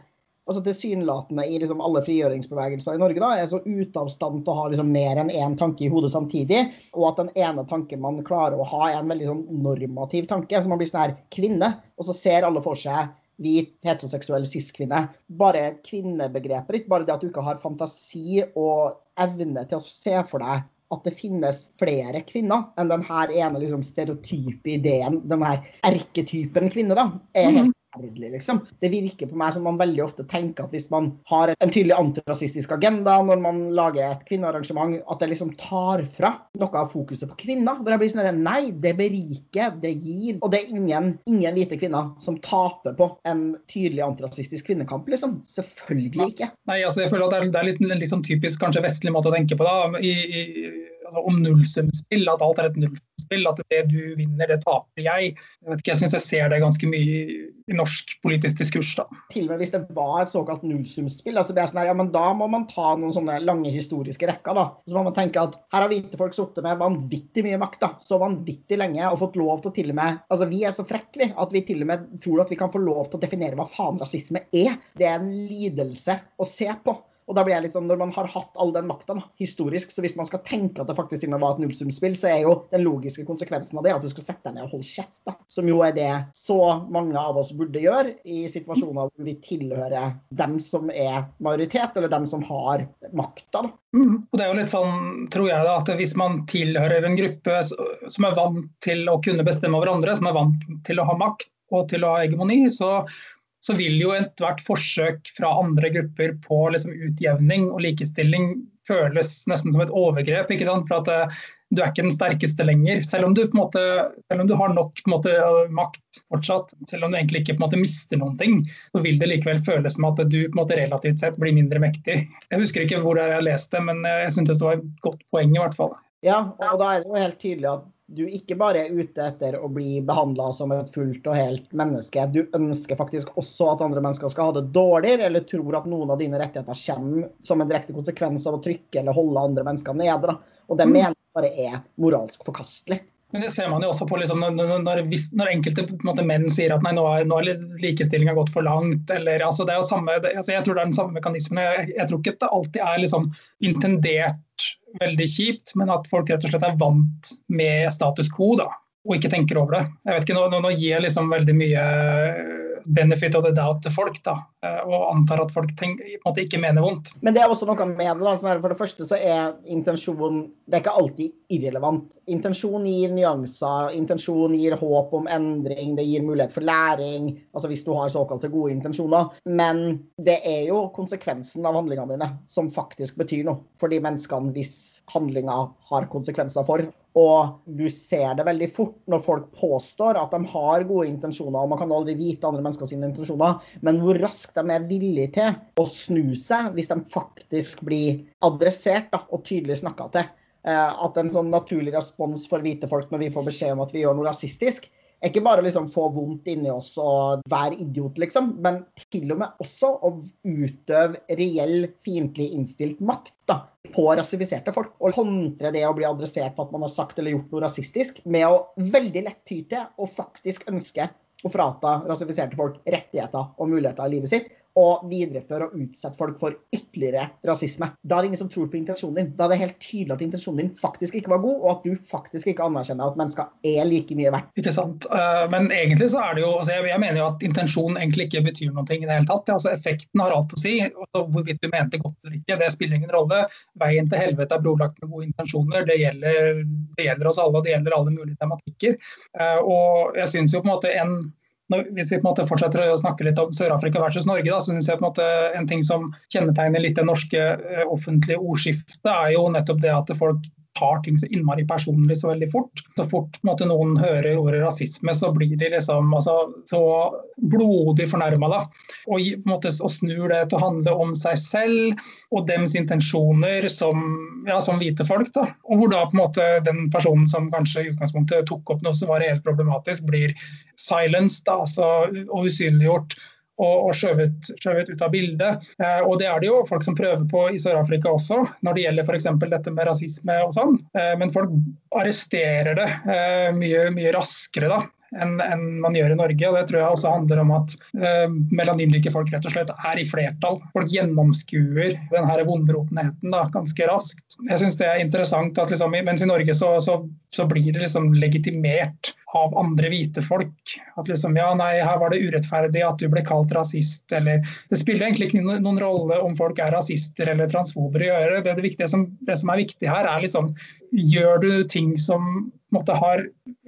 altså Tilsynelatende i liksom alle frigjøringsbevegelser i Norge da, er så ute av stand til å ha liksom mer enn én tanke i hodet samtidig. Og at den ene tanken man klarer å ha, er en veldig sånn normativ tanke. Så man blir sånn her kvinne, og så ser alle for seg hvit, heteroseksuell cis-kvinne. Bare kvinnebegreper, ikke bare det at du ikke har fantasi og evne til å se for deg at det finnes flere kvinner enn den her ene liksom, stereotype ideen, den her erketypen kvinne, da, er helt forferdelig, liksom. Det virker på meg som man veldig ofte tenker at hvis man har en tydelig antirasistisk agenda når man lager et kvinnearrangement, at det liksom tar fra noe av fokuset på kvinner. Hvor jeg blir sånn Nei, det beriker, det gir. Og det er ingen, ingen hvite kvinner som taper på en tydelig antirasistisk kvinnekamp, liksom. Selvfølgelig ikke. Nei, altså jeg føler at det er, det er litt, litt sånn typisk kanskje vestlig måte å tenke på da. I, i, altså om nullsumspill, at alt er et nullsumspill spill, at det du vinner, det taper jeg. Jeg vet ikke, jeg syns jeg ser det ganske mye i norsk politisk diskurs. da. Til og med hvis det var et såkalt nullsumspill, altså sånn ja, men da må man ta noen sånne lange historiske rekker. da. Så må man tenke at her har hvite folk sittet med vanvittig mye makt da, så vanvittig lenge og fått lov til å til og med Altså vi er så frekke at vi til og med tror at vi kan få lov til å definere hva faen rasisme er. Det er en lidelse å se på. Og da blir jeg sånn, Når man har hatt all den makta historisk, så hvis man skal tenke at det faktisk var et nullsumspill, så er jo den logiske konsekvensen av det at du skal sette deg ned og holde kjeft. da, Som jo er det så mange av oss burde gjøre i situasjoner hvor vi tilhører dem som er majoritet, eller dem som har makta. Mm. Og det er jo litt sånn, tror jeg da, at Hvis man tilhører en gruppe som er vant til å kunne bestemme over andre, som er vant til å ha makt og til å ha hegemoni, så så vil jo ethvert forsøk fra andre grupper på liksom utjevning og likestilling føles nesten som et overgrep. ikke sant? For at uh, Du er ikke den sterkeste lenger. Selv om du, på måte, selv om du har nok måte, makt fortsatt, selv om du egentlig ikke på måte mister noen ting, så vil det likevel føles som at du på måte relativt sett blir mindre mektig. Jeg husker ikke hvor jeg leste, men jeg syntes det var et godt poeng i hvert fall. Ja, og da er det jo helt tydelig at du ikke bare er ute etter å bli behandla som et fullt og helt menneske. Du ønsker faktisk også at andre mennesker skal ha det dårligere, eller tror at noen av dine rettigheter kommer som en direkte konsekvens av å trykke eller holde andre mennesker nede. Og det mm. mener jeg bare er moralsk forkastelig. Men det ser man jo også på liksom, når, når, når, enkelte måte, menn sier at nei, nå har, nå likestillinga gått for langt. Eller, altså, det er jo samme, det, altså, jeg tror det er den samme mekanismen. Jeg, jeg, tror ikke det alltid er liksom, intendert veldig kjipt, men at folk rett og slett er vant med status quo. da. og ikke tenker over det. Jeg vet ikke, Nå, nå, nå gir jeg liksom veldig mye benefit of the doubt til folk, da, eh, og antar at folk tenker, måte, ikke mener vondt. Men det er også noe med det. Sånn for det første så er intensjon det er ikke alltid irrelevant. Intensjon gir nyanser, intensjon gir håp om endring, det gir mulighet for læring. altså Hvis du har såkalte gode intensjoner. Men det er jo konsekvensen av handlingene dine som faktisk betyr noe for de menneskene hvis handlinga har konsekvenser for. Og du ser det veldig fort når folk påstår at de har gode intensjoner, og man kan aldri vite andre menneskers intensjoner, men hvor raskt de er villige til å snu seg hvis de faktisk blir adressert da, og tydelig snakka til. Eh, at en sånn naturlig respons for hvite folk når vi får beskjed om at vi gjør noe rasistisk, ikke bare liksom få vondt inni oss og være idiot, liksom, men til og med også å utøve reell fiendtlig innstilt makt da, på rasifiserte folk. Og håndtre det å bli adressert på at man har sagt eller gjort noe rasistisk, med å veldig lett ty til å faktisk ønske å frata rasifiserte folk rettigheter og muligheter i livet sitt og videreføre og utsette folk for ytterligere rasisme. Da er det ingen som tror på intensjonen din. Da er det helt tydelig at intensjonen din faktisk ikke var god, og at du faktisk ikke anerkjenner at mennesker er like mye verdt. Ikke sant. Eh, men egentlig så er det jo altså Jeg mener jo at intensjon egentlig ikke betyr noe i det hele tatt. Altså Effekten har alt å si. Hvorvidt du mente godt eller ikke, det spiller ingen rolle. Veien til helvete er brolagt med gode intensjoner. Det gjelder, det gjelder oss alle, og det gjelder alle mulige tematikker. Eh, og jeg synes jo på en måte en hvis vi på en måte fortsetter å snakke litt om Sør-Afrika versus Norge, da, så synes jeg på en måte en ting som kjennetegner litt det norske eh, offentlige ordskiftet, er jo nettopp det at folk tar ting så innmari personlig så veldig fort. Så fort måte, noen hører ordet rasisme, så blir de liksom altså, så blodig fornærma. Og, og snur det til å handle om seg selv og dems intensjoner som, ja, som hvite folk. Da. Og hvor da på en måte den personen som kanskje i utgangspunktet tok opp noe som var helt problematisk, blir silenced altså, og usynliggjort og, og skjøvet, ut av bildet. Eh, og Det er det jo folk som prøver på i Sør-Afrika også, når det gjelder f.eks. dette med rasisme og sånn. Eh, men folk arresterer det eh, mye, mye raskere da, enn, en man gjør i Norge. og Det tror jeg også handler om at eh, melaninrike folk rett og slett er i flertall. Folk gjennomskuer denne vondbrotenheten da, ganske raskt. Jeg synes det er interessant at liksom, mens i Norge så, så, så blir det liksom legitimert av andre hvite folk. At liksom, ja, nei, her var det urettferdig at du ble kalt rasist, eller Det spiller egentlig ikke noen rolle om folk er rasister eller transfober å gjøre. Det, det, det som er viktig her, er liksom Gjør du ting som måte, har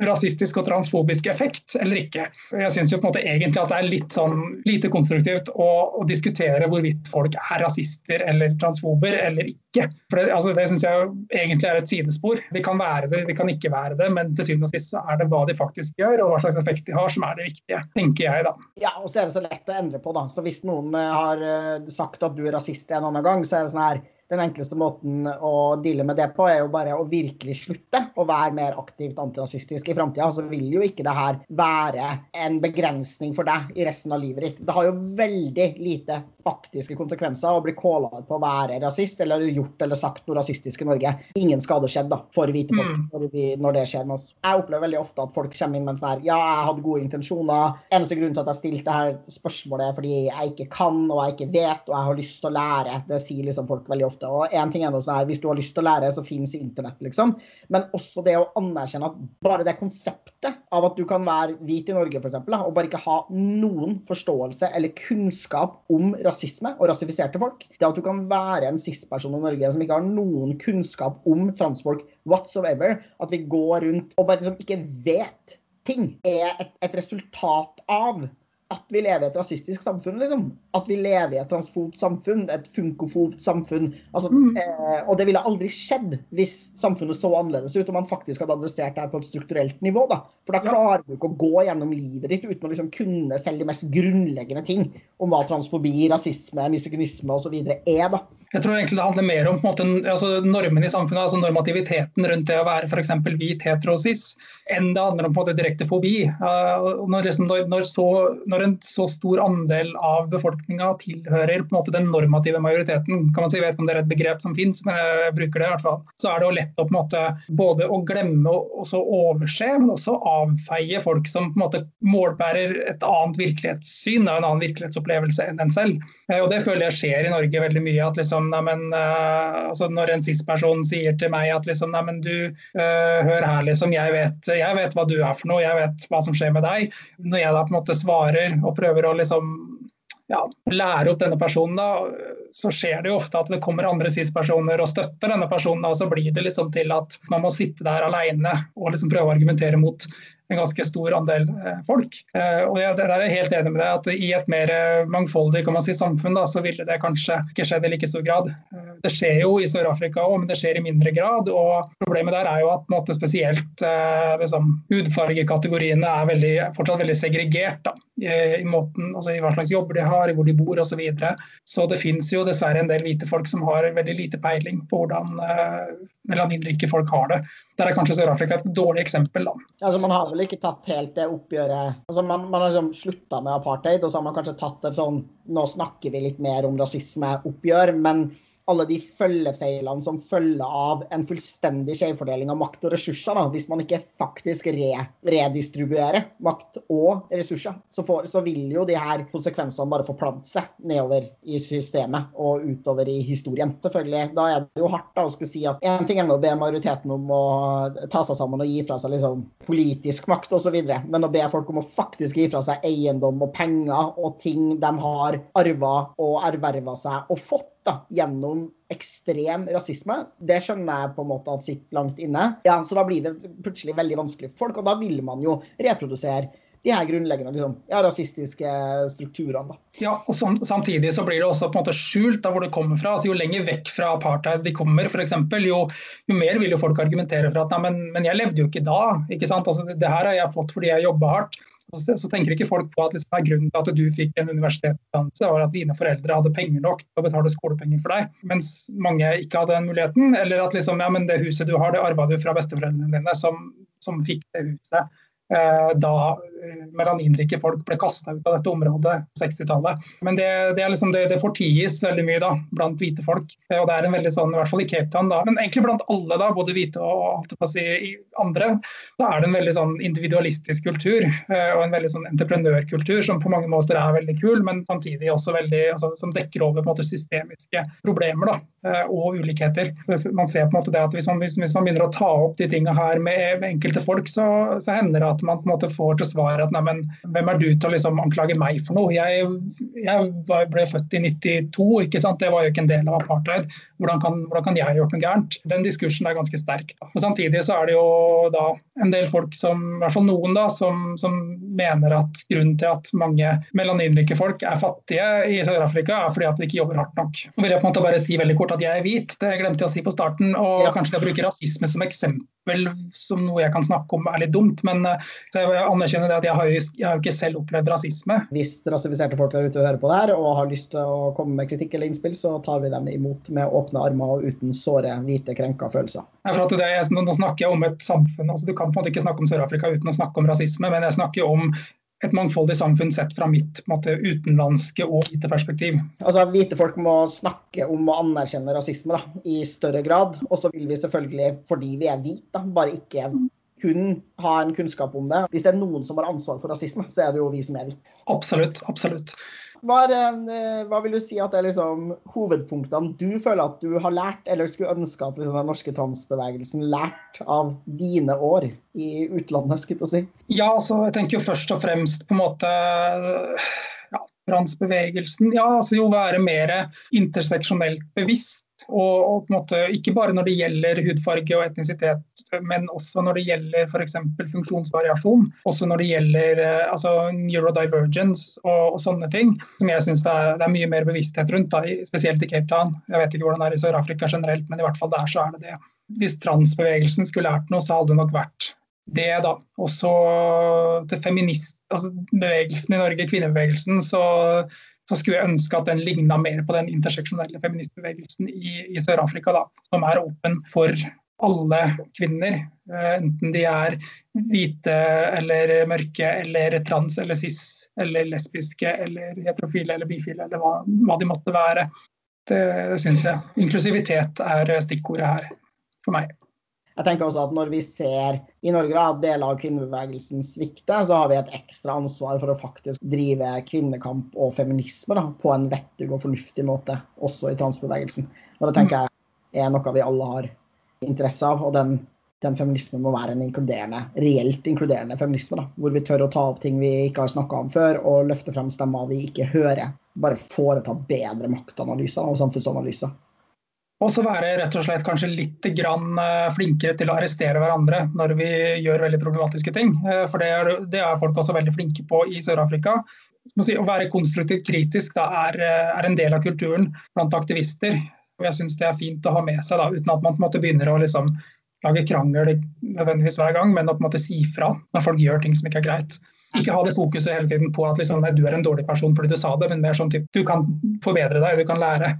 rasistisk og transfobisk effekt, eller ikke? Jeg syns egentlig at det er litt sånn lite konstruktivt å, å, diskutere hvorvidt folk er rasister eller transfober eller ikke. For Det, altså, det syns jeg egentlig er et sidespor. De kan være det, de kan ikke være det, men til syvende og sist så er det hva de faktisk gjør og hva slags effekt de har, som er det viktige, tenker jeg da. Ja, og så er det så lett å endre på, da. Så hvis noen eh, har eh, sagt at du er rasist en annen gang, så er det sånn her den enkleste måten å deale med det på, er jo bare å virkelig slutte å være mer aktivt antirasistisk i framtida. Så vil jo ikke det her være en begrensning for deg i resten av livet ditt. Det har jo veldig lite faktiske konsekvenser å bli kåla på å være rasist eller gjort eller sagt noe rasistisk i Norge. Ingen skade skjedd da, for hvite folk når, det skjer med oss. Jeg opplever veldig ofte at folk kommer inn med en sånn her Ja, jeg hadde gode intensjoner. Eneste grunn til at jeg stilte dette spørsmålet er fordi jeg ikke kan og jeg ikke vet og jeg har lyst til å lære. Det sier liksom folk veldig ofte ofte. Og en ting er noe her, Hvis du har lyst til å lære, så finnes internett, liksom. Men også det å anerkjenne at bare det konseptet av at du kan være hvit i Norge, f.eks., og bare ikke ha noen forståelse eller kunnskap om rasisme og rasifiserte folk. Det at du kan være en cis-person i Norge som ikke har noen kunnskap om transfolk whatsoever, at vi går rundt og bare liksom ikke vet ting, er et, et resultat av at vi lever i et rasistisk samfunn, liksom. At vi lever i et transfobt samfunn, et funkofobt samfunn. Altså, mm. eh, og det ville aldri skjedd hvis samfunnet så annerledes ut, om man faktisk hadde adressert det her på et strukturelt nivå. Da. For da klarer du ikke å gå gjennom livet ditt uten å liksom kunne selv de mest grunnleggende ting om hva transfobi, rasisme, misogynisme osv. er. da. Jeg tror egentlig det handler mer om måte, altså, normen i samfunnet, altså normativiteten rundt det å være f.eks. hvit heterosis, enn det handler om på en måte direkte fobi. Uh, når, liksom, når, når, så, når, en så stor andel av befolkninga tilhører på en måte den normative majoriteten, kan man si, jeg vet ikke om det er et begrep som finnes, men jeg bruker det i hvert fall, så er det jo lett å på en måte både å glemme og også overse, men også avfeie folk som på en måte målbærer et annet virkelighetssyn en annen virkelighetsopplevelse enn en selv. Uh, og Det føler jeg skjer i Norge veldig mye. at liksom nei, men, uh, altså Når en cis-person sier til meg at liksom nei, men du, uh, hør her, liksom, jeg vet, jeg vet hva du er for noe, jeg vet hva som skjer med deg. Når jeg da på en måte svarer og prøver å liksom ja, lære opp denne personen, da, så skjer det jo ofte at det kommer andre cis-personer og støtter denne personen. Da, så blir det liksom til at man må sitte der alene og liksom prøve å argumentere mot en ganske stor andel eh, folk. Eh, og jeg, er helt enig med deg at I et mer eh, mangfoldig si, samfunn da, så ville det kanskje ikke skjedd i like stor grad. Det skjer jo i Sør-Afrika òg, men det skjer i mindre grad. og Problemet der er jo at måte, spesielt liksom, hudfargekategoriene er veldig, fortsatt veldig segregert. Da, i, måten, altså i hva slags jobber de har, hvor de bor osv. Så, videre. så det finnes jo dessverre en del hvite folk som har veldig lite peiling på hvordan melaninrike folk har det. Der er kanskje Sør-Afrika et dårlig eksempel. da. Altså, man har vel ikke tatt helt det oppgjøret altså, Man, man har liksom slutta med apartheid, og så har man kanskje tatt et sånn Nå snakker vi litt mer om rasisme-oppgjør, men alle de følgefeilene som følger av en fullstendig skjevfordeling av makt og ressurser, da, hvis man ikke faktisk re redistribuerer makt og ressurser, så, får, så, vil jo de her konsekvensene bare forplante seg nedover i systemet og utover i historien. Selvfølgelig, Da er det jo hardt da, å skulle si at én ting er å be majoriteten om å ta seg sammen og gi fra seg liksom, politisk makt osv., men å be folk om å faktisk gi fra seg eiendom og penger og ting de har arva og erverva seg og fått da, gjennom ekstrem rasisme. Det skjønner jeg på en måte at sitter langt inne. Ja, Så da blir det plutselig veldig vanskelig for folk, og da vil man jo reprodusere de her grunnleggende liksom, ja, rasistiske strukturene. Da. Ja, og Samtidig så blir det også på en måte skjult da hvor det kommer fra. altså Jo lenger vekk fra apartheid de kommer, for eksempel, jo, jo mer vil jo folk argumentere for at nei, men, men jeg levde jo ikke da. ikke sant? Altså, det her har jeg fått fordi jeg jobba hardt. Så, tenker ikke folk på at liksom, grunnen til at du fikk en universitetsutdannelse, var at dine foreldre hadde penger nok til å betale skolepenger for deg, mens mange ikke hadde den muligheten. Eller at liksom, ja, det huset du har, det arva du fra besteforeldrene dine, som, som fikk det huset. Eh, da eh, melaninrike folk ble kasta ut av dette området på 60-tallet. Men det, det, liksom, det, det, forties veldig mye da, blant hvite folk. Eh, og det er en veldig sånn, i hvert fall i Cape Town, da, men egentlig blant alle, da, både hvite og å si, andre, da er det en veldig sånn individualistisk kultur og en veldig sånn entreprenørkultur som på mange måter er veldig kul, men samtidig også veldig, altså, som dekker over på en måte systemiske problemer da, og ulikheter. Så man ser på en måte det at Hvis man, hvis man begynner å ta opp de tingene her med, med enkelte folk, så, så hender det at man på en måte får til svar at neimen, hvem er du til å liksom anklage meg for noe? Jeg, jeg ble født i 92, ikke sant? det var jo ikke en del av apartheid. Hvordan kan, hvordan kan jeg gjort noe gærent? Den diskursen er ganske sterk. Da. Og Samtidig så er det jo da en del folk som, i hvert fall noen da, som, som mener at grunnen til at mange melaninrike folk er fattige i Sør-Afrika, er fordi at de ikke jobber hardt nok. Og vil jeg på en måte bare si veldig kort at jeg er hvit, det glemte jeg å si på starten. Og ja. kanskje jeg bruker rasisme som eksempel som noe jeg kan snakke om er litt dumt, men jeg anerkjenner det at jeg har, jo, jeg har ikke selv opplevd rasisme. Hvis rasifiserte folk er ute og hører på det her og har lyst til å komme med kritikk eller innspill, så tar vi dem imot med åpne armer og uten såre, hvite, krenka følelser. Det, nå snakker jeg om et samfunn. altså Du kan på en måte ikke snakke om Sør-Afrika uten å snakke om rasisme, men jeg snakker jo om et mangfoldig samfunn sett fra mitt måte, utenlandske og hvite perspektiv. Altså, Hvite folk må snakke om å anerkjenne rasisme da, i større grad. Og så vil vi selvfølgelig, fordi vi er hvite, bare ikke kun ha en kunnskap om det. Hvis det er noen som har ansvar for rasisme, så er det jo vi som er hvite. Absolutt. absolutt. Hva, det, eh, hva, vil du si at er liksom hovedpunktene du føler at du har lært, eller skulle ønske at liksom den norske transbevegelsen lærte av dine år i utlandet? skulle jeg si? Ja, altså, jeg tenker jo først og fremst på en måte ja, transbevegelsen. Ja, altså jo være mer interseksjonelt bevisst og, og, på en måte Ikke bare når det gjelder hudfarge og etnisitet, men også når det gjelder f.eks. funksjonsvariasjon. Også når det gjelder eh, altså, neurodivergence og, og, sånne ting. Som jeg syns det, det, er mye mer bevissthet rundt, da, spesielt i Cape Town. Jeg vet ikke hvordan det er i Sør-Afrika generelt, men i hvert fall der så er det det. Hvis transbevegelsen skulle lært noe, så hadde det nok vært det, da. Også til feminist, altså bevegelsen i Norge, kvinnebevegelsen, så så skulle jeg ønske at den ligna mer på den interseksjonelle feministbevegelsen i, i Sør-Afrika, som er åpen for alle kvinner. Eh, enten de er hvite eller mørke eller trans eller cis eller lesbiske eller heterofile eller bifile eller hva, hva de måtte være. Det, syns jeg. Inklusivitet er stikkordet her for meg. Jeg tenker også at Når vi ser i Norge at deler av kvinnebevegelsen svikter, så har vi et ekstra ansvar for å faktisk drive kvinnekamp og feminisme da, på en vettug og fornuftig måte, også i transbevegelsen. Og Det tenker jeg er noe vi alle har interesse av. og den den feminismen må være en inkluderende, reelt inkluderende feminisme. Da, hvor vi tør å ta opp ting vi ikke har snakka om før, og løfte frem stemmer vi ikke hører. Bare foreta bedre maktanalyser og samfunnsanalyser. Og så være rett og slett kanskje litt eh, flinkere til å arrestere hverandre når vi gjør veldig problematiske ting. Eh, for det er, det er folk også veldig flinke på i Sør-Afrika. Å være konstruktivt kritisk da, er, eh, er, en del av kulturen blant aktivister. Og jeg syns det er fint å ha med seg, da, uten at man måte begynner å liksom, lage krangel nødvendigvis hver gang, men å måte si fra når folk gjør ting som ikke er greit. Ikke ha det fokuset hele tiden på at liksom, nei, du er en dårlig person fordi du sa det, men mer sånn typ, du kan forbedre deg, du kan lære.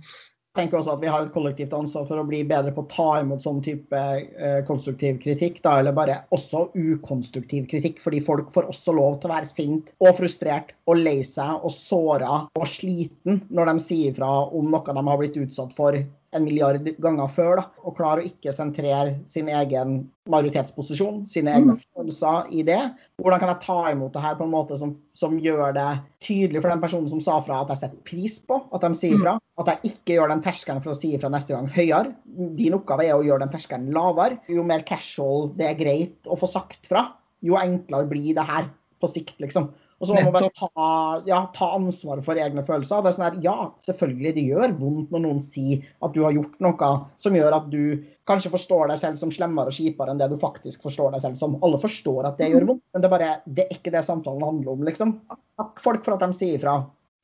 Tenker også at Vi har et kollektivt ansvar for å bli bedre på å ta imot sånn type eh, konstruktiv kritikk. Da, eller bare også ukonstruktiv kritikk. Fordi folk får også lov til å være sint og frustrert og lei seg og såra og sliten når de sier fra om noe de har blitt utsatt for en milliard ganger før, da, og klarer å ikke sentrere sin egen majoritetsposisjon, sine egne mm. følelser i det. Hvordan kan jeg ta imot det her på en måte som, som, gjør det tydelig for den personen som sa fra, at jeg setter pris på at de sier mm. fra? At jeg ikke gjør den terskelen for å si fra neste gang høyere. Din oppgave er å gjøre den terskelen lavere. Jo mer casual det er greit å få sagt fra, jo enklere blir det her på sikt, liksom. Og så må man bare ta, ja, ta ansvaret for egne følelser. Det er sånn her, ja, selvfølgelig det gjør vondt når noen sier at du har gjort noe som gjør at du kanskje forstår deg selv som slemmere og kjipere enn det du faktisk forstår deg selv som. Alle forstår at det gjør vondt, men det er, bare, det er ikke det samtalen handler om, liksom. Takk folk for at de sier ifra.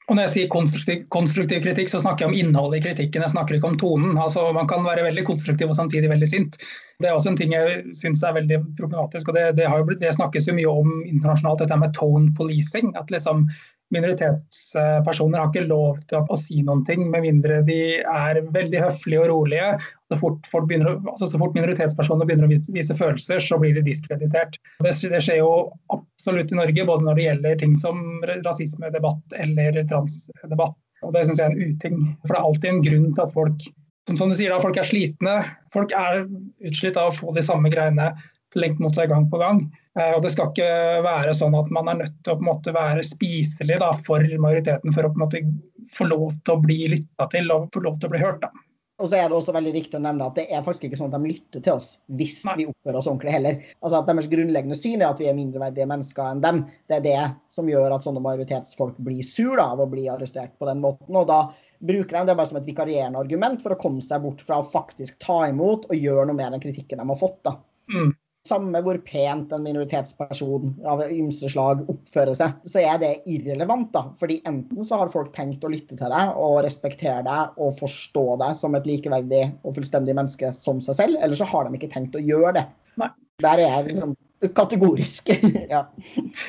Og når jeg sier konstruktiv, konstruktiv, kritikk, så snakker jeg om innholdet i kritikken, jeg snakker ikke om tonen. Altså, man kan være veldig konstruktiv og samtidig veldig sint. Det er også en ting jeg syns er veldig problematisk. og det, det, blitt, det, snakkes jo mye om internasjonalt, dette med tone policing. At liksom minoritetspersoner har ikke lov til å si noen ting med mindre de er veldig høflige og rolige. Så fort, begynner, altså så fort minoritetspersoner begynner å vise, vise, følelser, så blir de diskreditert. Det, det, skjer jo absolutt i Norge, både når det gjelder ting som rasismedebatt eller transdebatt. Og Det syns jeg er en uting. For det er alltid en grunn til at folk som du sier da, folk er slitne. Folk er utslitt av å få de samme greiene lengt mot seg gang på gang. Eh, og Det skal ikke være sånn at man er nødt til å på en måte være spiselig da, for majoriteten for å på en måte få lov til å bli lytta til og få lov til å bli hørt. Da. Og så er det også veldig viktig å nevne at det er faktisk ikke sånn at de lytter til oss hvis Nei. vi oppfører oss ordentlig heller. Altså at Deres grunnleggende syn er at vi er mindreverdige mennesker enn dem. Det er det som gjør at sånne majoritetsfolk blir sur av å bli arrestert på den måten. Og da bruker de det bare som et vikarierende argument for å komme seg bort fra å faktisk ta imot og gjøre noe med den kritikken de har fått. da. Mm samme hvor pent en minoritetsperson av ymse slag oppfører seg, så er det irrelevant. da. Fordi enten så har folk tenkt å lytte til deg og respektere deg og forstå deg som et likeverdig og fullstendig menneske som seg selv, eller så har de ikke tenkt å gjøre det. Nei. Der er jeg liksom kategorisk. ja.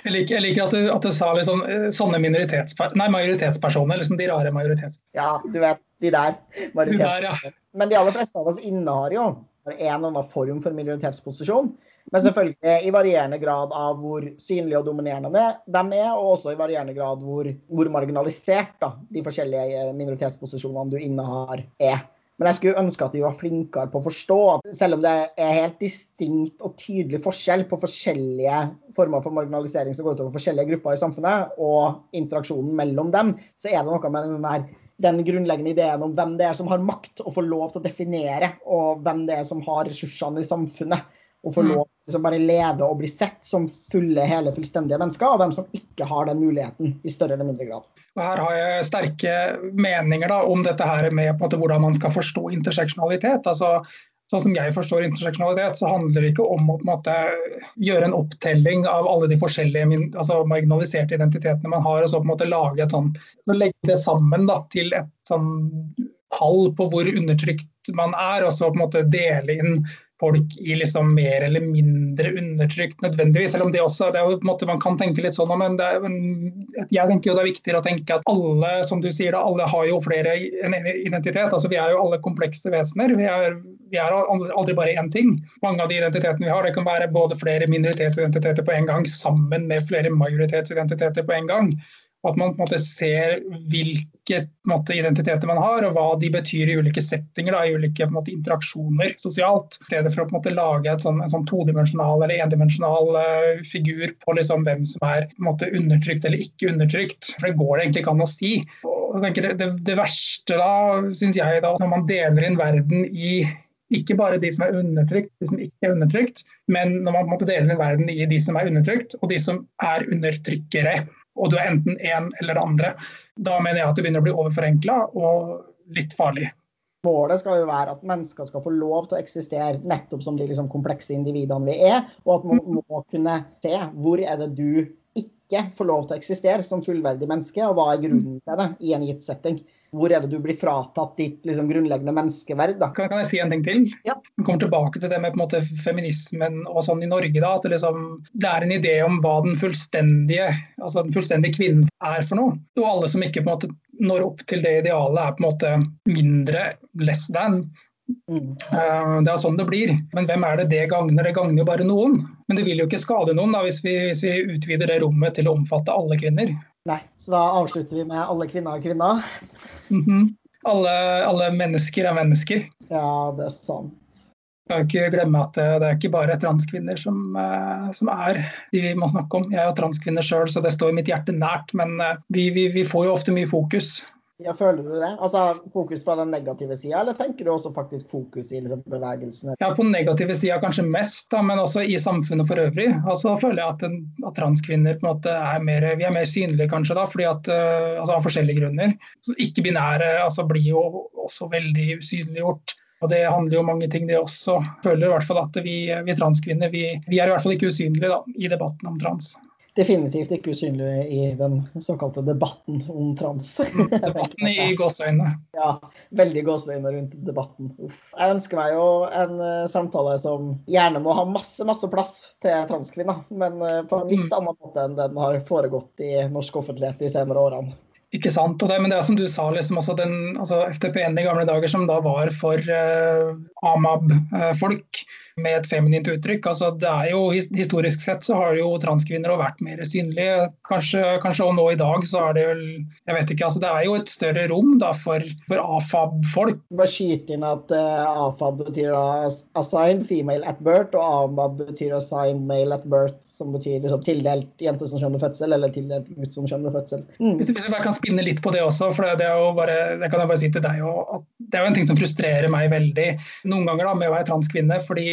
Jeg liker, jeg liker at, du, at, du, sa liksom sånne sånne nei, majoritetspersoner, liksom de rare majoritetspersonene. Ja, du vet, de der. De der ja. Men de aller fleste av oss innehar jo en eller annen form for minoritetsposisjon. Men selvfølgelig i varierende grad av hvor synlige og dominerende de er, og også i varierende grad hvor, hvor marginalisert da, de forskjellige eh, minoritetsposisjonene du innehar, er. Men jeg skulle ønske at de var flinkere på å forstå at selv om det er helt distinkt og tydelig forskjell på forskjellige former for marginalisering som går utover forskjellige grupper i samfunnet, og interaksjonen mellom dem, så er det noe med den der den grunnleggende ideen om hvem det er som har makt og får lov til å definere, og hvem det er som har ressursene i samfunnet. Og får mm. lov til å bare leve og bli sett som fulle, hele, fullstendige mennesker, og hvem som ikke har den muligheten i større eller mindre grad. Og her har jeg sterke meninger da, om dette her med måte, hvordan man skal forstå interseksjonalitet. Altså, sånn som jeg forstår interseksjonalitet, så handler det ikke om å måte, gjøre en opptelling av alle de forskjellige altså, marginaliserte identitetene man har, og så på en måte lage et sånt, så legge det sammen da, til et sånn tall på hvor undertrykt man er, og så på en måte dele inn folk i liksom mer eller mindre undertrykt nødvendigvis. Selv om det også det er jo på en måte Man kan tenke litt sånn men, er, men jeg tenker jo det er viktigere å tenke at alle som du sier da, alle har jo flere en identitet. altså Vi er jo alle komplekse vesener. Vi er, vi er aldri bare én ting. Mange av de identitetene vi har, det kan være både flere minoritetsidentiteter på en gang sammen med flere majoritetsidentiteter på en gang. At man på en måte ser hvilke måte, identiteter man har, og hva de betyr i ulike settinger, da, i ulike måte, interaksjoner sosialt. I stedet for å måte, lage sånn, en sånn todimensjonal eller endimensjonal uh, figur på liksom, hvem som er måte, undertrykt eller ikke undertrykt. For det går det egentlig ikke an å si. Det, det, det, verste da, syns jeg, da, når man deler inn verden i ikke bare de som er undertrykt, de som ikke er undertrykt, men når man måtte dele inn verden i de som er undertrykt og de som er undertrykkere og du er enten en eller det andre. Da mener jeg at det begynner å bli overforenkla og litt farlig. Målet skal jo være at mennesker skal få lov til å eksistere nettopp som de liksom komplekse individene vi er, og at man må kunne se hvor er det du ikke får lov til å eksistere som fullverdig menneske, og hva er grunnen til det i en gitt setting hvor er det du blir fratatt ditt liksom, grunnleggende menneskeverd? Da? Kan, kan, jeg si en ting til? Ja. Vi kommer tilbake til det med måte, feminismen og sånn i Norge. Da, at det, liksom, det, er en idé om hva den fullstendige, altså den fullstendige kvinnen er for noe. Og alle som ikke måte, når opp til det idealet, er på en måte mindre less than. Mm. Uh, det er sånn det blir. Men hvem er det det gagner? Det gagner jo bare noen. Men det vil jo ikke skade noen da, hvis vi, hvis vi utvider det rommet til å omfatte alle kvinner. Nei, så da avslutter vi med alle kvinner er kvinner. Mm -hmm. alle, alle, mennesker er mennesker. Ja, det er sant. Jeg ikke glemme at det er ikke bare transkvinner som, eh, som er de vi må snakke om. Jeg er jo transkvinne sjøl, så det står mitt hjerte nært. Men eh, vi, vi, vi får jo ofte mye fokus ja, Føler du det? Altså Fokus på den negative sida, eller tenker du også faktisk fokus i liksom, bevegelsene? Ja, På den negative sida kanskje mest, da, men også i samfunnet for øvrig. Altså føler jeg at, en, at transkvinner på en måte er mer, vi er mer synlige kanskje da, fordi at, uh, altså av forskjellige grunner. Ikke-binære altså, blir jo også veldig usynliggjort. Og Det handler jo om mange ting, det også. Jeg føler i hvert fall at vi, vi transkvinner vi, vi, er i hvert fall ikke usynlige da, i debatten om trans definitivt ikke usynlig i den såkalte debatten om trans. Debatten i gåseøynene. Ja, veldig gåseøyne rundt debatten. Uff. Jeg ønsker meg jo en uh, samtale som gjerne må ha masse, masse plass til transkvinner, men uh, på en litt mm. annen måte enn den har foregått i norsk offentlighet de senere årene. Ikke sant. Og det, men det er som du sa, liksom også den, altså FTP-en i gamle dager som da var for uh, AMAB-folk. Uh, med et feminint uttrykk. Altså, det er jo, historisk sett så har jo transkvinner vært mer synlige. Kanskje, kanskje nå i dag så er det vel Jeg vet ikke. altså Det er jo et større rom da for, for AFAB-folk. Bare skyte inn at uh, AFAB betyr da assigned female at birth, og AMAB betyr assigned male at birth, som betyr liksom, tildelt jente som skjønner fødsel, eller tildelt gutt som skjønner fødsel. Mm. Hvis, hvis, jeg bare kan spinne litt på det også, for det, er jo bare, det kan jeg bare si til deg òg, at det er jo en ting som frustrerer meg veldig noen ganger da, med å være transkvinne. fordi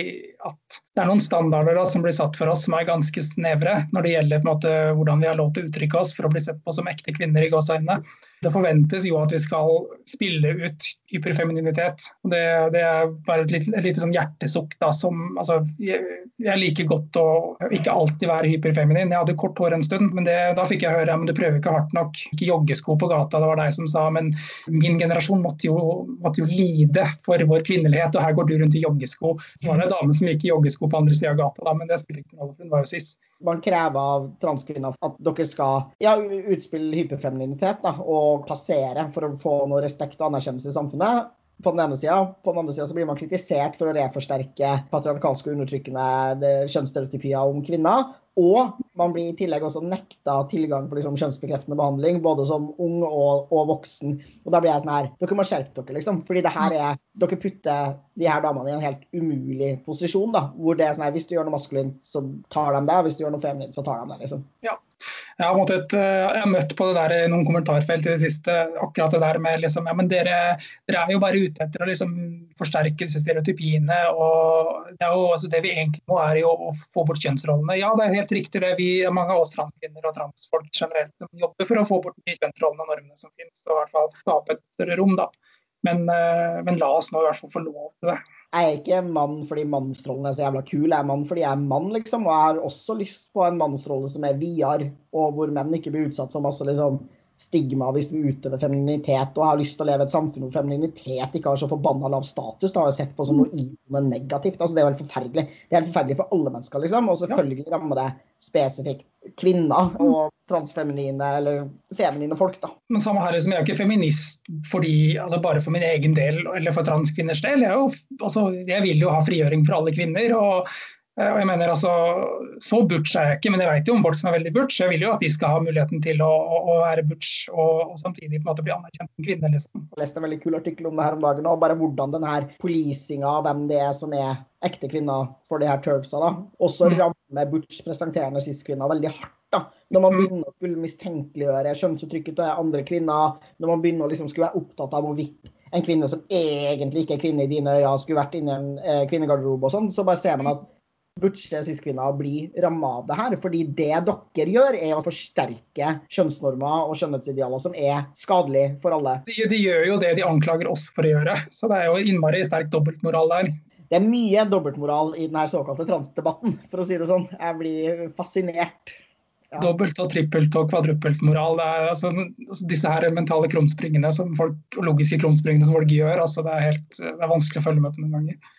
at det er noen standarder da, som blir satt for oss som er ganske snevre når det gjelder måte, hvordan vi har lov til å uttrykke oss for å bli sett på som ekte kvinner i gåseøynene. Det forventes jo at vi skal spille ut hyperfemininitet. og Det, det er bare et lite, et lite sånn hjertesukk. da, som, altså, jeg, jeg, liker godt å ikke alltid være hyperfeminin. Jeg hadde kort hår en stund, men det, da fikk jeg høre men du prøver ikke hardt nok. Ikke joggesko på gata, det var deg som sa. Men min generasjon måtte jo, måtte jo lide for vår kvinnelighet, og her går du rundt i joggesko. Så var det en dame som gikk i joggesko på andre sida av gata, da, men det spiller ikke noen rolle, hun var jo cis man krever av transkvinner at dere skal ja, utspille hyperfeminitet da, og passere for å få noe respekt og anerkjennelse i samfunnet. På den ene sida. På den andre sida blir man kritisert for å reforsterke patriarkalske undertrykkende kjønnsstereotypier om kvinner. Og man blir i tillegg også nekta tilgang på liksom, kjønnsbekreftende behandling, både som ung og, og, voksen. Og da blir jeg sånn her Dere må skjerpe dere, liksom. Fordi det her er Dere putter de her damene i en helt umulig posisjon, da. Hvor det er sånn her Hvis du gjør noe maskulint, så tar de det. Hvis du gjør noe feminint, så tar de det, liksom. Ja. Jeg har, måttet, eh, jeg har, møtt på det der i noen kommentarfelt i det siste. akkurat Det der med liksom, ja, men dere, dere er jo bare ute etter å liksom forsterke stereotypiene. og Det, jo, altså det vi egentlig må, er jo å få bort kjønnsrollene. Ja, det er helt riktig. det vi, Mange av oss transkvinner og transfolk generelt jobber for å få bort de kjønnsrollene og normene som finnes. og i hvert fall skape et større rom. da. Men, eh, men la oss nå i hvert fall få lov til det. Jeg er ikke mann fordi mannsrollen er så jævla kul, jeg er mann fordi jeg er mann, liksom. Og jeg har også lyst på en mannsrolle som er videre, og hvor menn ikke blir utsatt for masse liksom, stigma hvis vi utøver femininitet. Og har lyst til å leve et samfunn hvor femininitet ikke har så forbanna lav status. Det har jeg sett på som noe iboende negativt. Altså, det er jo helt forferdelig. Det er helt forferdelig for alle mennesker, liksom. Og selvfølgelig rammer det spesifikt kvinner og transfeminine eller feminine folk. da. Men samme her, liksom, Jeg er jo ikke feminist fordi, altså bare for min egen del eller for transkvinners del. Jeg, jo, altså, jeg vil jo ha frigjøring for alle kvinner. og og jeg mener altså, Så butch er jeg ikke, men jeg vet jo om folk som er veldig butch. Jeg vil jo at de skal ha muligheten til å, å, å være butch og, og, samtidig på en måte bli anerkjent som kvinne. Liksom. Jeg leste en veldig kul artikkel om det her om dagen, og bare hvordan den her policinga av hvem det er som er ekte kvinner for de her turfsa, da, også mm. rammer butch presenterende cis-kvinner veldig hardt. da. Når man mm. begynner å skulle mistenkeliggjøre kjønnsuttrykket til andre kvinner, når man begynner å liksom skulle være opptatt av hvorvidt en kvinne som egentlig ikke er kvinne i dine øyne, skulle vært inni en eh, kvinnegarderobe og sånn, så bare ser man at butche cis-kvinner bli ramma av det her. Fordi det dere gjør, er å forsterke kjønnsnormer og skjønnhetsidealer som er skadelig for alle. De, de, gjør jo det de anklager oss for å gjøre. Så det er jo innmari sterk dobbeltmoral der. Det er mye dobbeltmoral i denne såkalte transdebatten, for å si det sånn. Jeg blir fascinert. Ja. Dobbelt og trippelt og kvadruppelt moral. Det er, altså, altså disse her mentale krumspringene som folk, og logiske krumspringene som folk gjør, altså, det, er helt, det er vanskelig å følge med på noen ganger.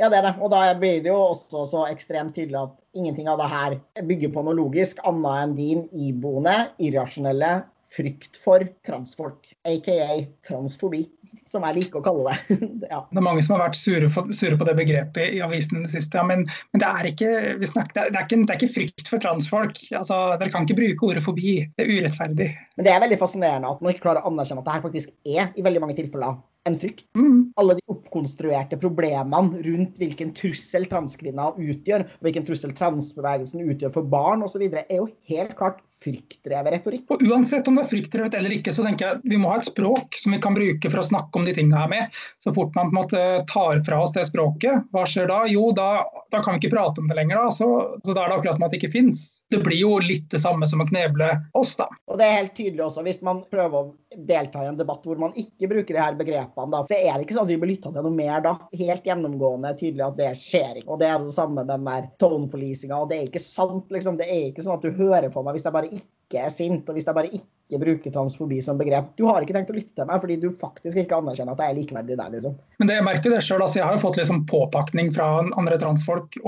Ja, det er det. Og da blir det jo også så ekstremt tydelig at ingenting av det her bygger på noe logisk annet enn din iboende, irrasjonelle frykt for transfolk, aka transfobi, som jeg liker å kalle det. ja. Det er mange som har vært sure, for, sure på det begrepet i avisen i det siste, ja, men, men, det, er ikke, snakker, det, er ikke, det, er ikke, frykt for transfolk. Altså, dere kan ikke bruke ordet fobi. Det er urettferdig. Men det er veldig fascinerende at man ikke klarer å anerkjenne at det her faktisk er i veldig mange tilfeller en frykt. Mm. Alle de oppkonstruerte problemene rundt hvilken trussel transkvinner utgjør, og hvilken trussel transbevegelsen utgjør for barn osv., er jo helt klart fryktdrevet retorikk. Og Uansett om det er fryktdrevet eller ikke, så tenker jeg vi må ha et språk som vi kan bruke for å snakke om de tingene her med. Så fort man på en måte tar fra oss det språket, hva skjer da? Jo, da, da kan vi ikke prate om det lenger. Da. Så, så da er det akkurat som at det ikke fins. Det blir jo litt det samme som å kneble oss, da. Og det er helt tydelig også, hvis man prøver å delta i en debatt hvor man ikke bruker de her begrepene, da, så er det ikke sånn at vi blir lytta til noe mer da. Helt gjennomgående tydelig at det skjer ikke. Og det er det samme med den der tone-policinga. Og det er ikke sant, liksom. Det er ikke sånn at du hører på meg hvis jeg bare ikke er sint, og hvis jeg bare ikke ikke bruker transfobi som begrep. Du har ikke tenkt å lytte til meg fordi du faktisk ikke anerkjenner at jeg er likeverdig der, liksom. Men det, jeg merker det selv, altså Jeg har jo fått liksom påpakning fra andre transfolk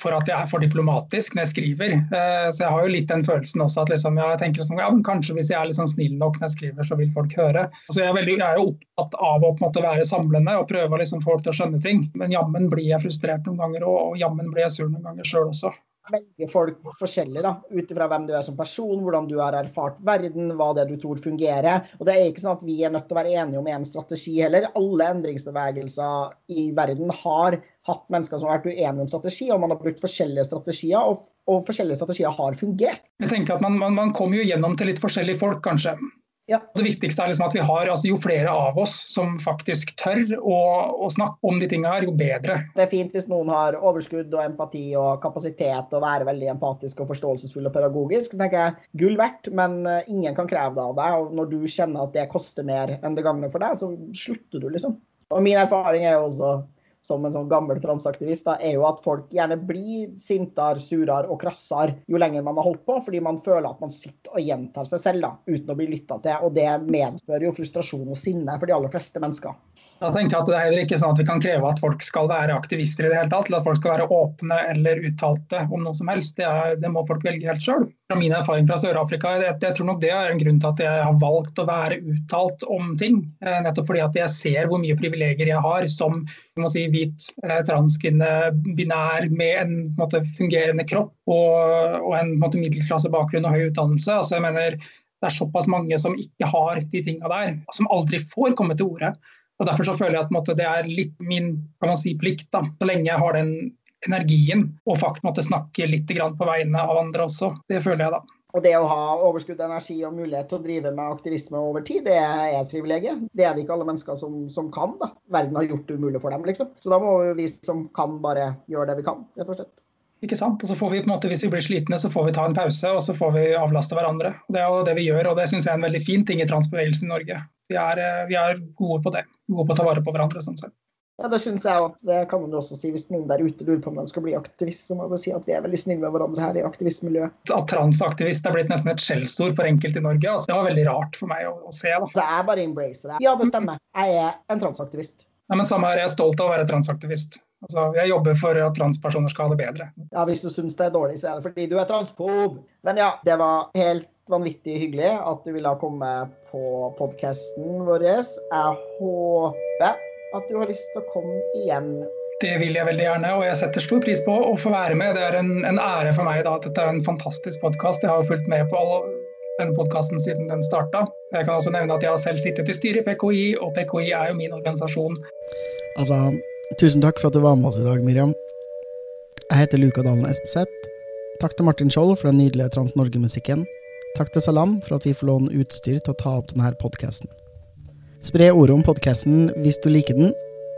for at jeg er for diplomatisk når jeg skriver. Eh, så jeg har jo litt den følelsen også at liksom, jeg tenker liksom, ja, kanskje hvis jeg er sånn snill nok når jeg skriver, så vil folk høre. Altså jeg, er veldig, jeg er jo opptatt av å på en måte være samlende og prøve liksom, folk til å skjønne ting. Men jammen blir jeg frustrert noen ganger, og, og jammen blir jeg sur noen ganger sjøl også velger folk forskjellig da, ut ifra hvem du er som person, hvordan du har erfart verden, hva det er du tror fungerer. Og det er ikke sånn at vi er nødt til å være enige om én strategi heller. Alle endringsbevegelser i verden har hatt mennesker som har vært uenige om strategi, og man har brukt forskjellige strategier, og, og forskjellige strategier har fungert. Jeg tenker at Man, man, man kommer jo gjennom til litt forskjellige folk, kanskje. Ja. Det viktigste er liksom at vi har, altså Jo flere av oss som faktisk tør å, å snakke om de tingene her, jo bedre. Det er fint hvis noen har overskudd og empati og kapasitet til å være veldig empatisk og forståelsesfull og pedagogisk. tenker jeg Gull verdt, men eh, ingen kan kreve det av deg. og Når du kjenner at det koster mer enn det gagner for deg, så slutter du, liksom. Og Min erfaring er jo også som en sånn gammel transaktivist, da, er jo at folk gjerne blir sintere, surere og krassere jo lenger man har holdt på, fordi man føler at man sitter og gjentar seg selv da, uten å bli lytta til. Og det medfører jo frustrasjon og sinne for de aller fleste mennesker. Jeg at Det er heller ikke sånn at vi kan kreve at folk skal være aktivister i det hele tatt, eller at folk skal være åpne eller uttalte om noe som helst. Det, er, det må folk velge helt sjøl. Fra min erfaring fra Sør-Afrika, jeg, jeg, tror nok det er en grunn til at jeg har valgt å være uttalt om ting. Eh, nettopp fordi at jeg ser hvor mye privilegier jeg har som si, hvit eh, transkvinne, binær, med en, en måte, fungerende kropp og, og en, en middelklassebakgrunn og høy utdannelse. Altså, jeg mener, det er såpass mange som ikke har de tinga der, som aldri får komme til orde. Og Derfor så føler jeg at måte, det er litt min kan man si, plikt, da, så lenge jeg har den energien, og faktisk måtte snakke litt på vegne av andre også. Det føler jeg da. Og det å ha overskudd energi og mulighet til å drive med aktivisme over tid, det er et privilegium. Det er det ikke alle mennesker som, som, kan. da. Verden har gjort det umulig for dem, liksom. Så da må vi som kan, bare gjøre det vi kan, rett og slett. Ikke sant? Og så får vi på en måte, Hvis vi blir slitne, så får vi ta en pause og så får vi avlaste hverandre. Og Det er jo det vi gjør, og det syns jeg er en veldig fin ting i transbevegelsen i Norge. Vi er, eh, vi er, gode på det. Gode på å ta vare på hverandre. sånn sett. Ja, Det synes jeg også. Det kan man jo også si. Hvis noen der ute lurer på om de skal bli aktivist, så må jeg si at vi er veldig snille med hverandre her i aktivistmiljøet. At transaktivist er blitt nesten et skjellsord for enkelte i Norge, altså, det var veldig rart for meg å, å se. da. Det er bare embrace det. Ja, det stemmer. Jeg er en transaktivist. Nei, men samme her, Jeg er stolt av å være transaktivist. Altså, Jeg jobber for at transpersoner skal ha det bedre. Ja, Hvis du syns det er dårlig, så er det fordi du er transfob. Men ja, det var helt vanvittig hyggelig at du ville komme på podkasten vår. Jeg håper at du har lyst til å komme igjen det vil jeg veldig gjerne, og jeg setter stor pris på å få være med. Det er en, en ære for meg da, at dette er en fantastisk podkast. Jeg har fulgt med på alle, denne podkasten siden den starta. Jeg kan også nevne at jeg har selv sittet i styret i PKI, og PKI er jo min organisasjon. Altså, tusen takk for at du var med oss i dag, Miriam. Jeg heter Luka Dalen Espeseth. Takk til Martin Skjold for den nydelige Trans-Norge-musikken. Takk til Salam for at vi får låne utstyr til å ta opp denne podkasten. Spre ordet om podkasten hvis du liker den,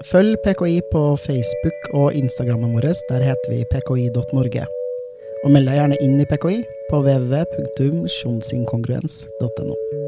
Følg PKI på Facebook og Instagrammen vår. Der heter vi pki.norge. Og meld deg gjerne inn i PKI på www.sjonsinkongruens.no.